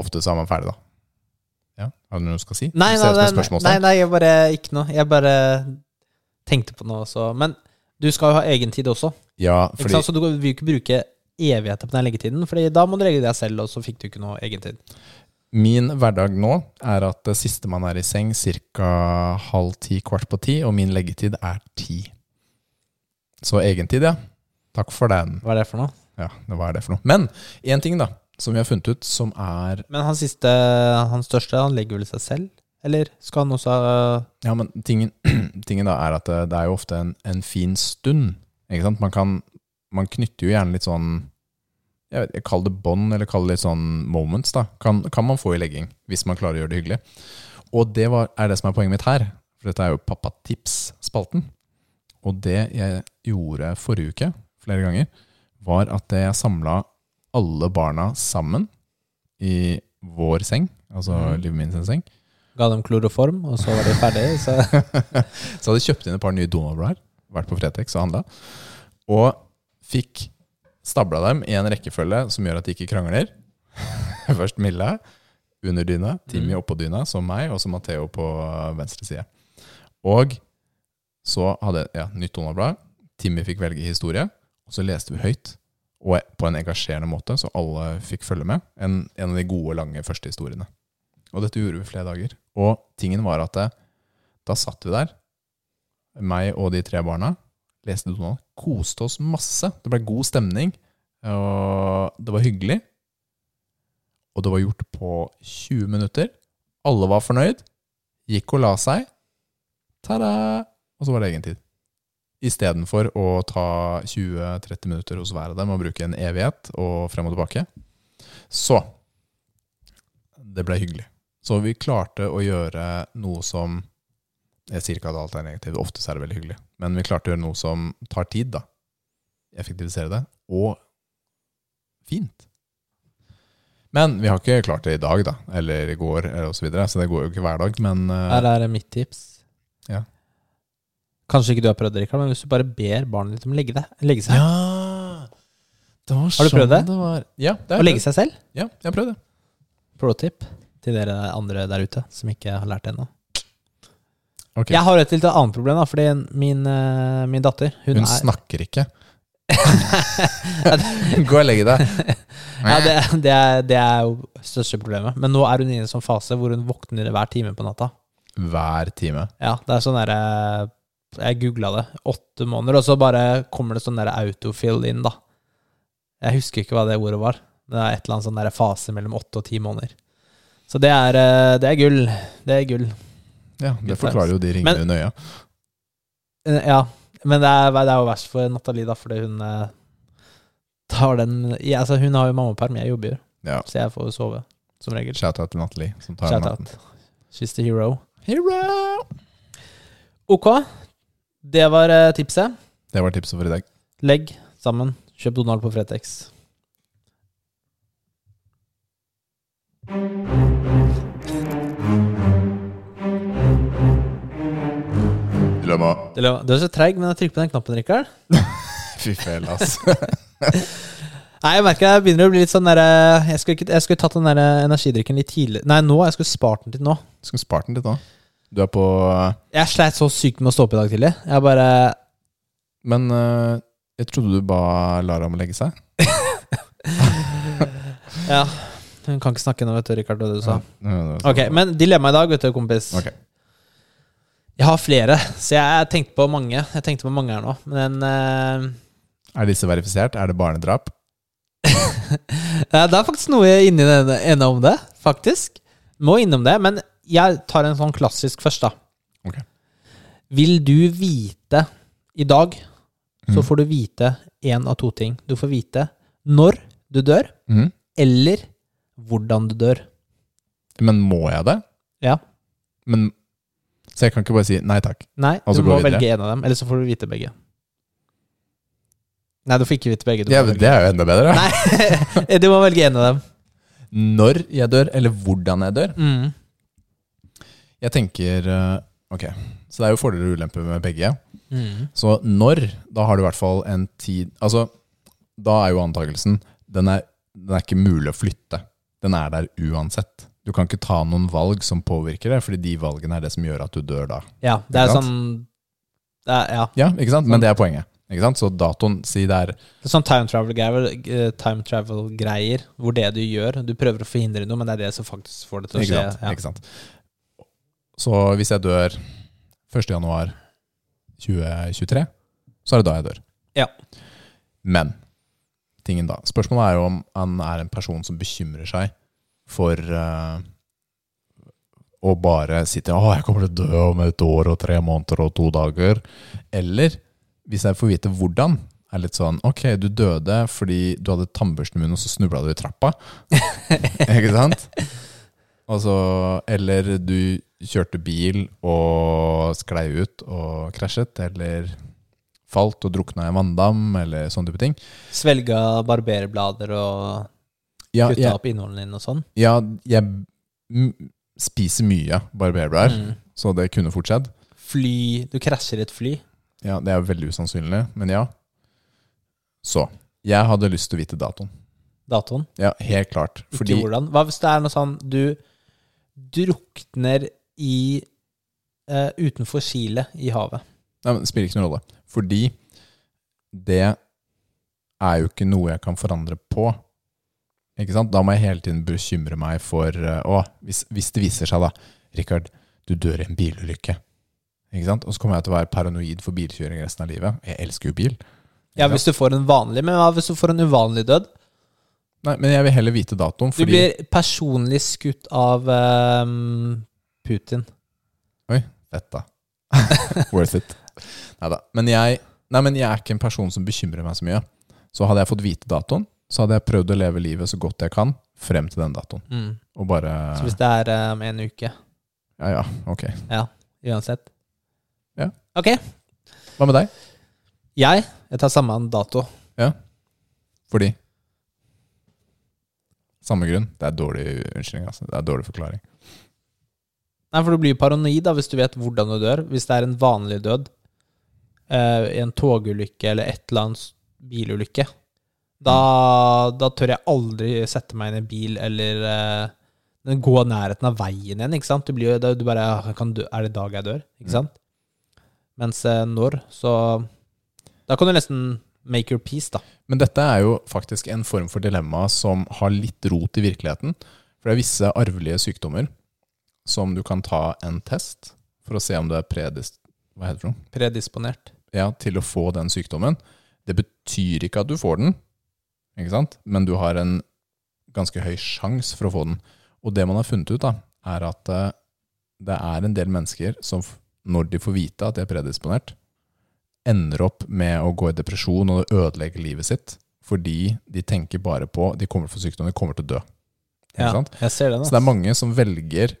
ofte så er man ferdig, da. Ja, Har du noe du skal si? Nei, nei, nei, nei, nei, jeg bare ikke noe. Jeg bare tenkte på noe også. Men du skal jo ha egen tid også. Ja, fordi? Så du vil ikke bruke evigheter på den leggetiden, Fordi da må du legge deg selv, og så fikk du ikke noe egen tid. min hverdag nå er at det siste man er i seng, ca. halv ti, kvart på ti, og min leggetid er ti. Så egentid, ja. Takk for den. Hva er det for noe? Ja, det hva er det for noe? Men én ting, da, som vi har funnet ut, som er Men han siste, han største, han legger vel seg selv? Eller skal han også Ja, men tingen, tingen da er at det, det er jo ofte en, en fin stund. Ikke sant? Man kan Man knytter jo gjerne litt sånn jeg vet, jeg kaller det bånd, eller kaller det litt sånn moments, da. Kan, kan man få i legging, hvis man klarer å gjøre det hyggelig. Og det var, er det som er poenget mitt her. For dette er jo Pappatips-spalten. Og det jeg gjorde forrige uke, flere ganger, var at jeg samla alle barna sammen i vår seng, altså mm. livet min sin seng. Ga dem kloroform, og så var de ferdige? Så Så hadde jeg kjøpt inn et par nye Donald-blader, vært på Fretex og handla, og fikk stabla dem i en rekkefølge som gjør at de ikke krangler. Først Mille under dyna, Timmy Mm. oppå dyna, som meg, og så Matheo på venstre side. Og så hadde jeg ja, nytt Donald-blad. Timmy fikk velge historie, og så leste vi høyt. Og på en engasjerende måte, så alle fikk følge med. En, en av de gode, lange første historiene. Og dette gjorde vi flere dager. Og tingen var at det, da satt vi der, meg og de tre barna, leste Donald, koste oss masse. Det ble god stemning, og det var hyggelig. Og det var gjort på 20 minutter. Alle var fornøyd. Gikk og la seg. Ta-da! Og så var det egen tid. Istedenfor å ta 20-30 minutter hos hver av dem og bruke en evighet og frem og tilbake. Så det ble hyggelig. Så vi klarte å gjøre noe som Jeg sier ikke at alt er negativt, ofte er det veldig hyggelig. Men vi klarte å gjøre noe som tar tid, da. Effektivisere det. Og fint. Men vi har ikke klart det i dag, da. Eller i går, eller og så videre. Så det går jo ikke hver dag. Men eh, her er mitt tips. Ja. Kanskje ikke du har prøvd det, Rikard, men hvis du bare ber barnet ditt om å legge, det, legge seg Ja! Det var Har du prøvd det? sånn var. Ja, det Å har jeg legge prøvd. seg selv? Ja, jeg har prøvd det. Pro tip til dere andre der ute som ikke har lært det ennå. Ok. Jeg har et litt annet problem, da, fordi min, eh, min datter Hun, Hun, er snakker ikke. Gå og legg deg. ja, det, det, er, det er jo største problemet. Men nå er hun i en sånn fase hvor hun våkner hver time på natta. Hver time. Ja, det er sånn derre Jeg googla det. Åtte måneder, og så bare kommer det sånn der autofill inn, da. Jeg husker ikke hva det ordet var. Det er et eller annet sånn der fase mellom åtte og ti måneder. Så det er, eh, det er gull. Det er gull. Ja, Det forklarer jo de ringene under øya. Eh, Ja, men det er, det er jo verst for Nathalie, da, fordi hun eh, tar den ja, altså, Hun har jo mammaperm, jeg jobber jo, Ja. så jeg får jo sove, som regel. Shout-out til Nathalie, som tar Shout natten. out. She's the hero. Hero! Ok, det var eh, tipset. Det var tipset for i dag. Legg sammen Kjøp Donald på Fretex. Dilemma. Du er så treig, men jeg trykker på den knappen, Rikard. Fy fæl, ass. Nei, jeg merker jeg begynner å bli litt sånn derre Jeg skulle, ikke- jeg skulle tatt den der energidrikken litt tidlig Nei, nå. Jeg skulle spart den til nå. Skulle spart den litt nå. Du er på Jeg sleit så sykt med å stå opp i dag tidlig. Jeg bare Men øh, jeg trodde du ba Lara om å legge seg. Ja. Hun kan ikke snakke nå, vet du, Rikard, hva du sa. Ja, ja, ja. Ok, men dilemmaet i dag, vet du, kompis. Ok. Jeg har flere, så jeg tenkte på mange. Jeg tenkte på mange her nå, men eh, Er disse verifisert? Er det barnedrap? ja, Det er faktisk noe inni den ene om det, faktisk. Må innom det, men jeg tar en sånn klassisk først, da. Ok. Vil du vite i dag, så Mhm. får du vite én av to ting. Du får vite når du dør, Mhm. eller hvordan du dør. Men må jeg det? Ja. Men Så jeg kan ikke bare si nei takk. Nei, du må velge en av dem, eller så får du vite begge. Nei, du får ikke vite begge. Ja, det er jo enda bedre. Nei, du må velge en av dem. Når jeg dør, eller hvordan jeg dør. Mm. Jeg tenker øh, Ok, så det er jo fordeler og ulemper med begge. Mm. Så når, da har du i hvert fall en tid Altså, da er jo antakelsen den er, den er ikke mulig å flytte. Den er der uansett. Du kan ikke ta noen valg som påvirker det, fordi de valgene er det som gjør at du dør da. Ja, det er sånn det er, Ja. Ja, ikke sant? Men det er poenget. Ikke sant? Så datoen, si det er sånn time travel-greier, eh, time travel-greier, hvor det du gjør Du prøver å forhindre noe, men det er det som faktisk får det til å Ikke sant? Ja. Ikke sant? Så hvis jeg dør 1. januar 2023, så er det da jeg dør. Ja. Men tingen da Spørsmålet er jo om han er en person som bekymrer seg for uh, å bare sitte Å, jeg kommer til å dø om et år og tre måneder og to dager. Eller hvis jeg får vite hvordan, er litt sånn Ok, du døde fordi du hadde tannbørsten i munnen, og så snubla du i trappa. Ikke sant? Altså, eller du kjørte bil og sklei ut og krasjet, eller falt og drukna i en vanndam, eller sånne type ting. Svelga barberblader og Ja, kutta jeg, opp innholdet din og sånn. ja, jeg spiser mye barberblader, Mm. så det kunne fort skjedd. Fly Du krasjer et fly. Ja, det er veldig usannsynlig, men ja. Så, jeg hadde lyst til å vite datoen. Datoen. Ja, helt klart. Ikke hvordan. Hva hvis det er noe sånn du drukner i uh, utenfor Chile i havet? Nei, men Det spiller ikke noen rolle. Fordi det er jo ikke noe jeg kan forandre på. Ikke sant? Da må jeg hele tiden bekymre meg for uh, Å, hvis, hvis det viser seg, da Rikard, du dør i en bilulykke. Ikke sant? Og så kommer jeg til å være paranoid for bilkjøring resten av livet. Jeg elsker jo bil. Ja, hvis du får en vanlig, men hva hvis du får en uvanlig død? Nei, men jeg vil heller vite datoen, Du blir personlig skutt av ehm, Putin. Fett, da. Worth it. Neida. Men jeg, nei, men jeg er ikke en person som bekymrer meg så mye. Så hadde jeg fått vite datoen, så hadde jeg prøvd å leve livet så godt jeg kan frem til den datoen. Mm. Og bare Så hvis det er eh, om en uke, Ja, ja, ok. uansett. Ja. Ok. Hva med deg? Jeg, jeg tar samme dato. Fordi Samme grunn. Det er dårlig unnskyldning, altså. Det er dårlig forklaring. Nei, for du blir paranoid da, hvis du vet hvordan du dør. Hvis det er en vanlig død, eh, i en togulykke eller et eller annet bilulykke, da, da tør jeg aldri sette meg inn i en bil eller eh, gå nærheten av veien igjen, ikke sant? Du blir du bare, «Ah, kan dø, er det i dag jeg dør? Ikke Mm. sant? Mens eh, når, så Da kan du nesten make your peace, da. Men dette er jo faktisk en form for dilemma som har litt rot i virkeligheten. For det er visse arvelige sykdommer som du kan ta en test for å se om du er predis... Det? Predisponert. Ja, til å få den sykdommen. Det betyr ikke at du får den, ikke sant? men du har en ganske høy sjanse for å få den. Og det man har funnet ut, da, er at eh, det er en del mennesker som, når de får vite at de er predisponert, ender opp med å gå i depresjon og ødelegge livet sitt fordi de tenker bare på de kommer til å få sykdom, de kommer til å dø. Ja, sant? jeg ser den. Så det er mange som velger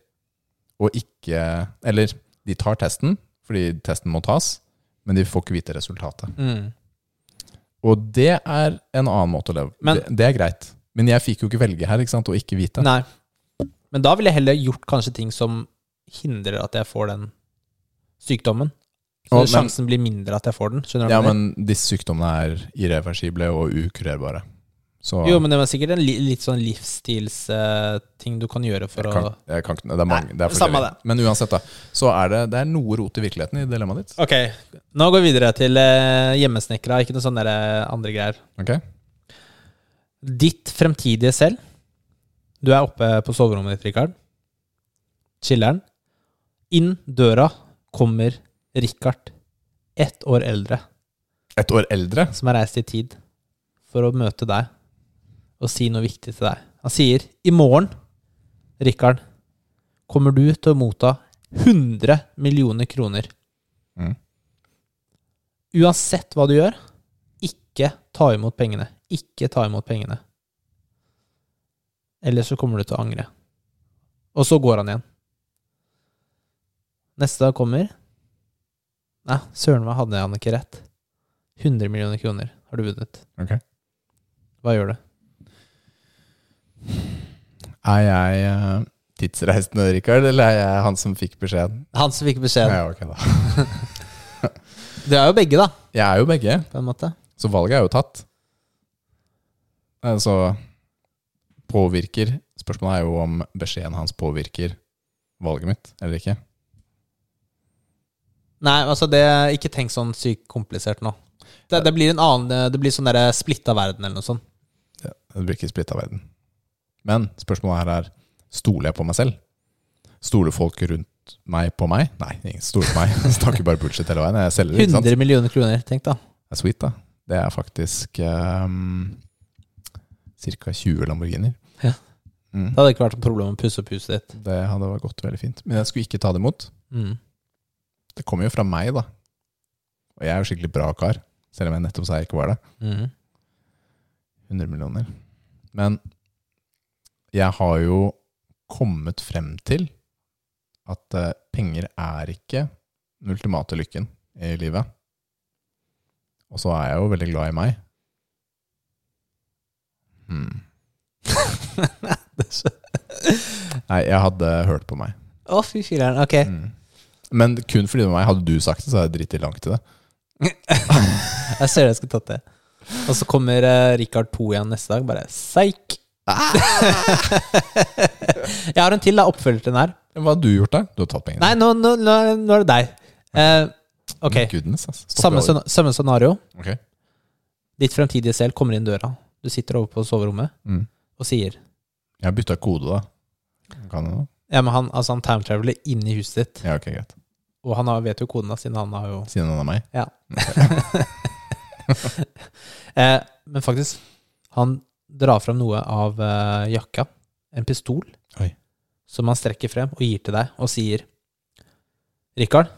å ikke Eller de tar testen fordi testen må tas, men de får ikke vite resultatet. Mm. Og det er en annen måte å leve på. det, det er greit. Men jeg fikk jo ikke velge her, ikke sant, og ikke vite. Nei. Men da ville jeg heller gjort kanskje ting som hindrer at jeg får den sykdommen. Så men- sjansen blir mindre at jeg får den. Skjønner du Ja, men disse sykdommene er irreversible og ukurerbare. Så Jo, men det var sikkert en li litt sånn livsstilsting du kan gjøre for jeg å kan, kan, Det er mange, det er samme det. Men uansett, da. Så er det, det er noe rot i virkeligheten i dilemmaet ditt. Ok, nå går vi videre til uh, hjemmesnekra, ikke noe sånne eh, andre greier. Ok? Ditt fremtidige selv. Du er oppe på soverommet ditt, Rikard. Chiller'n. Inn døra kommer Rikard, ett år eldre, Et år eldre? som har reist i tid for å møte deg og si noe viktig til deg. Han sier i morgen, Rikard, kommer du til å motta 100 millioner kroner. Mm. Uansett hva du gjør, ikke ta imot pengene. Ikke ta imot pengene. Ellers så kommer du til å angre. Og så går han igjen. Neste dag kommer Nei, søren meg hadde han ikke rett. 100 millioner kroner har du vunnet. Ok. Hva gjør du? Er jeg eh, tidsreisende, Rikard, eller er jeg han som fikk beskjeden? Han som fikk beskjed. Ja, ok da. Du er jo begge, da, Jeg er jo begge, på en måte. så valget er jo tatt. Altså Påvirker Spørsmålet er jo om beskjeden hans påvirker valget mitt, eller ikke. Nei, altså, det ikke tenk sånn sykt komplisert nå. Det, det blir en annen Det blir sånn derre splitta verden, eller noe sånt. Ja, det blir ikke splitta verden. Men spørsmålet her er stoler jeg på meg selv? Stoler folk rundt meg på meg? Nei, ingen stoler på meg. Jeg snakker bare bullshit hele veien. Jeg selger, ikke sant? 100 millioner kroner, tenk da. Det er sweet, da. Det er faktisk um, ca. 20 Lamborghiner. Ja. Mm. Det hadde ikke vært noe problem å pusse opp huset ditt. Det hadde vært gått veldig fint. Men jeg skulle ikke ta det imot. Mm. Det kommer jo fra meg, da. Og jeg er jo skikkelig bra kar, selv om jeg nettopp sa jeg ikke var det. Mm. 100 millioner. Men jeg har jo kommet frem til at eh, penger er ikke den ultimate lykken i livet. Og så er jeg jo veldig glad i meg. Hmm. Nei, jeg hadde hørt på meg. Å, fy filler'n. Ok. Mm. Men kun fordi det var meg. Hadde du sagt det, så hadde jeg dritt i langt i det. Jeg ser det, jeg skulle tatt det. Og så kommer uh, Rikard 2 igjen neste dag. Bare seik! jeg har en til, da. Oppfølger til den her. Hva har du gjort da? Du har tatt pengene? Nei, nå, nå, nå, nå er det deg. Eh, ok, Goodness, ass. Samme, samme scenario. Ok. Ditt fremtidige selv kommer inn døra. Du sitter over på soverommet Mm. og sier Jeg har bytta kode, da. Kan jeg noe? Ja, men han, altså han time traveler inn i huset ditt. Ja, ok, greit. Og han har, vet jo koden, da, siden han har jo Siden han er meg? Ja. eh, men faktisk, han drar fram noe av eh, jakka. En pistol. Oi. Som han strekker frem og gir til deg, og sier Rikard,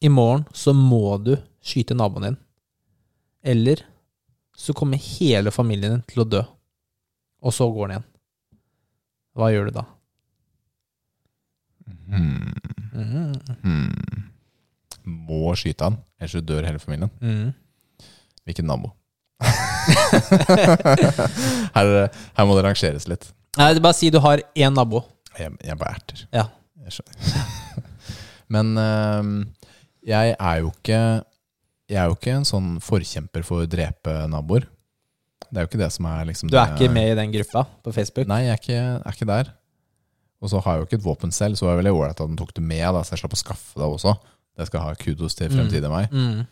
i morgen så må du skyte naboen din. Eller så kommer hele familien din til å dø. Og så går han igjen. Hva gjør du da? Hmm. Mm. Hmm. Må skyte han, ellers så dør hele familien. Mm. Hvilken nabo? her, her må det rangeres litt. Nei, det er bare si du har én nabo. Jeg, jeg bare erter. Ja. Jeg skjønner. Men øh, jeg er jo ikke Jeg er jo ikke en sånn forkjemper for å drepe naboer. Det er jo ikke det som er liksom Du er ikke med i den gruppa på Facebook? Nei, jeg er ikke, er ikke der. Og så har jeg jo ikke et våpen selv, så var det veldig ålreit at den tok det med, da, så jeg slapp å skaffe det også. Det skal ha kudos til fremtidig meg. Mm.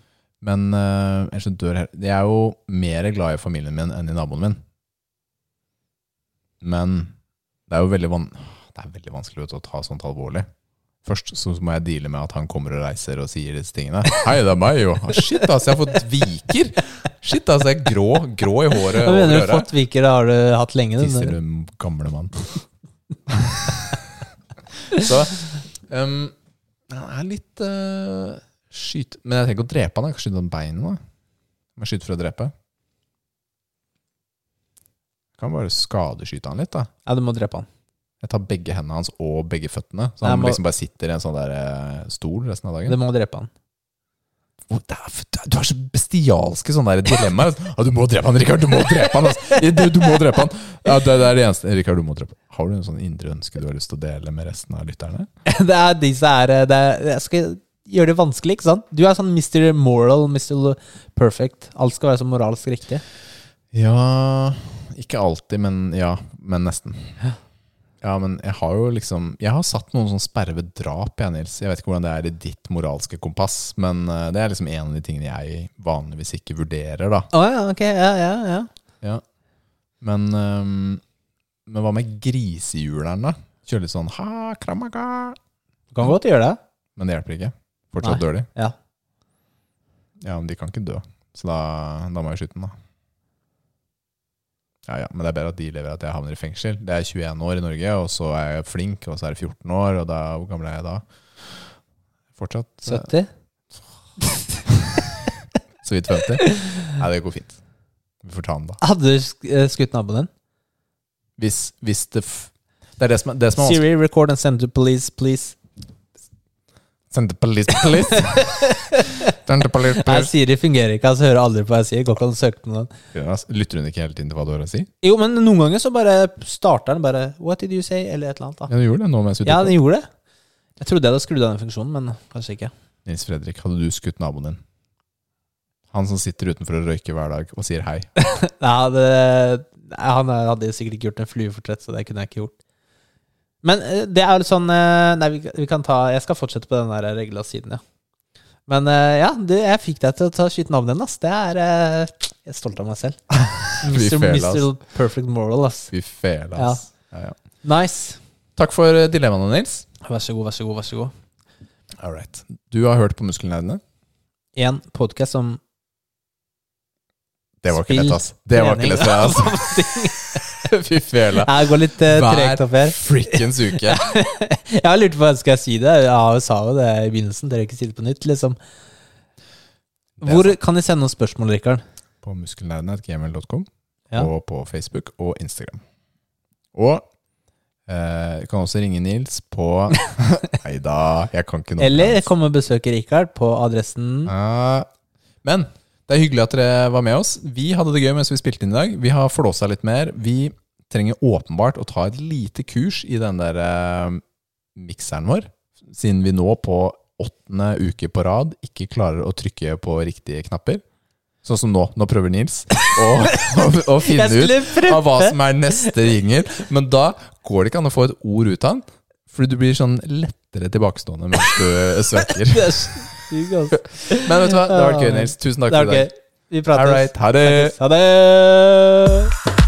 Men uh, så dør Jeg er jo mer glad i familien min enn i naboen min. Men det er jo veldig, van det er veldig vanskelig vet å ta sånt alvorlig. Først så må jeg deale med at han kommer og reiser og sier disse tingene. Hei, det er meg, jo. Ah, Shit, altså, jeg har fått viker. Shit, altså, jeg er grå, grå i håret Hva mener du øret. fått viker? Det har du hatt lenge. Tisser du, gamle mann. så um, Han er litt uh, skyt... Men jeg tenker å drepe han. Jeg kan skyte han beinet. Må skyte for å drepe. Jeg kan bare skadeskyte han litt. da Ja, du må drepe han. Jeg tar begge hendene hans og begge føttene. Så Nei, han må- liksom bare sitter i en sånn der eh, stol resten av dagen. Du må drepe han. Det er- Du har så bestialske sånne der dilemmaer. Ja, du må drepe han, Rikard! Du må drepe han! Altså. Du, du må drepe han! Ja, det, det er det eneste. Rikard, du må drepe Har du en sånn indre ønske du har lyst til å dele med resten av lytterne? Det er de som er eh, det er, Jeg skal gjøre det vanskelig, ikke sant? Du er sånn Mr. Moral, Mr. Perfect. Alt skal være så moralsk riktig. Ja Ikke alltid, men ja. Men nesten. Ja, men jeg har jo liksom Jeg har satt noen sånn sperre ved drap, jeg, Nils. Jeg vet ikke hvordan det er i ditt moralske kompass, men eh, det er liksom en av de tingene jeg vanligvis ikke vurderer, da. Oh, ja, ok. Ja, ja, ja. Ja. Men, um, men hva med grisehjuleren, da? Kjøre litt sånn ha, kramaga. Du kan godt gjøre det. Men det hjelper ikke. Fortsatt Nei. dør de. Ja. Ja, men de kan ikke dø. Så da, da må jeg skyte den, da. Ja, ja, Men det er bedre at de lever at jeg havner i fengsel. Det er 21 år i Norge, og så er jeg flink, og så er det 14 år, og da, hvor gammel er jeg da? Fortsatt eh, 70. så vidt 50? Nei, det går fint. Vi får ta den, da. Hadde du eh, skutt naboen din? Hvis, hvis det f Det er det som er, det som er. Siri, record and send to police, please. Nei, police. Siri fungerer ikke. Altså, hører aldri på hva jeg sier. Går ikke an å søke på noen. Ja, Lytter hun ikke hele tiden til hva du har å si? Jo, men noen ganger så bare starter den bare What did you say? Eller et eller annet. da Ja, Den gjorde det nå mens vi Ja, den gjorde det. Jeg trodde jeg hadde skrudd av den funksjonen, men kanskje ikke. Nils Fredrik, hadde du skutt naboen din? Han som sitter utenfor og røyker hver dag og sier hei. Nei, det, han hadde sikkert ikke gjort en fluefortrett, så det kunne jeg ikke gjort. Men eh, det er jo litt sånn eh, Nei, vi, vi kan ta Jeg skal fortsette på den der regla siden, ja. Men eh, ja, det, jeg fikk deg til å ta skyte navnet ditt, ass. Det er Jeg er stolt av meg selv. Mr. Mr. Perfect Moral, ass. Fy fele, ass. Ja, ja. Nice. Takk for dilemmaene, Nils. Vær så god, vær så god, vær så god. All right. Du har hørt på Muskelnerdene? En podkast som Det var ikke lett, ass. Det var ikke lett, ass. Fy fela. Jeg går litt uh, tregt opp her. Hver frikkens uke. Jeg har lurt på skal jeg si det. Jeg sa jo det i begynnelsen. Dere ikke si det på nytt, liksom. Hvor sant. kan de sende noen spørsmål, Rikard? På muskelnerdene.gmail.com Ja. og på Facebook og Instagram. Og eh, du kan også ringe Nils på Nei da, jeg kan ikke noe. Eller komme og besøke Rikard på adressen Ja. Men det er hyggelig at dere var med oss. Vi hadde det gøy mens vi spilte inn i dag. Vi har flåsa litt mer. Vi trenger åpenbart å ta et lite kurs i den der eh, mikseren vår, siden vi nå på åttende uke på rad ikke klarer å trykke på riktige knapper. Sånn som nå. Nå prøver Nils å, å, å finne ut av hva som er neste jingle. Men da går det ikke an å få et ord ut av den. fordi du blir sånn lettere tilbakestående mens du svekker. Er altså. Men vet du hva, det har vært gøy, Nils. Tusen takk for i dag. Vi prates. All right, ha det. Ha det!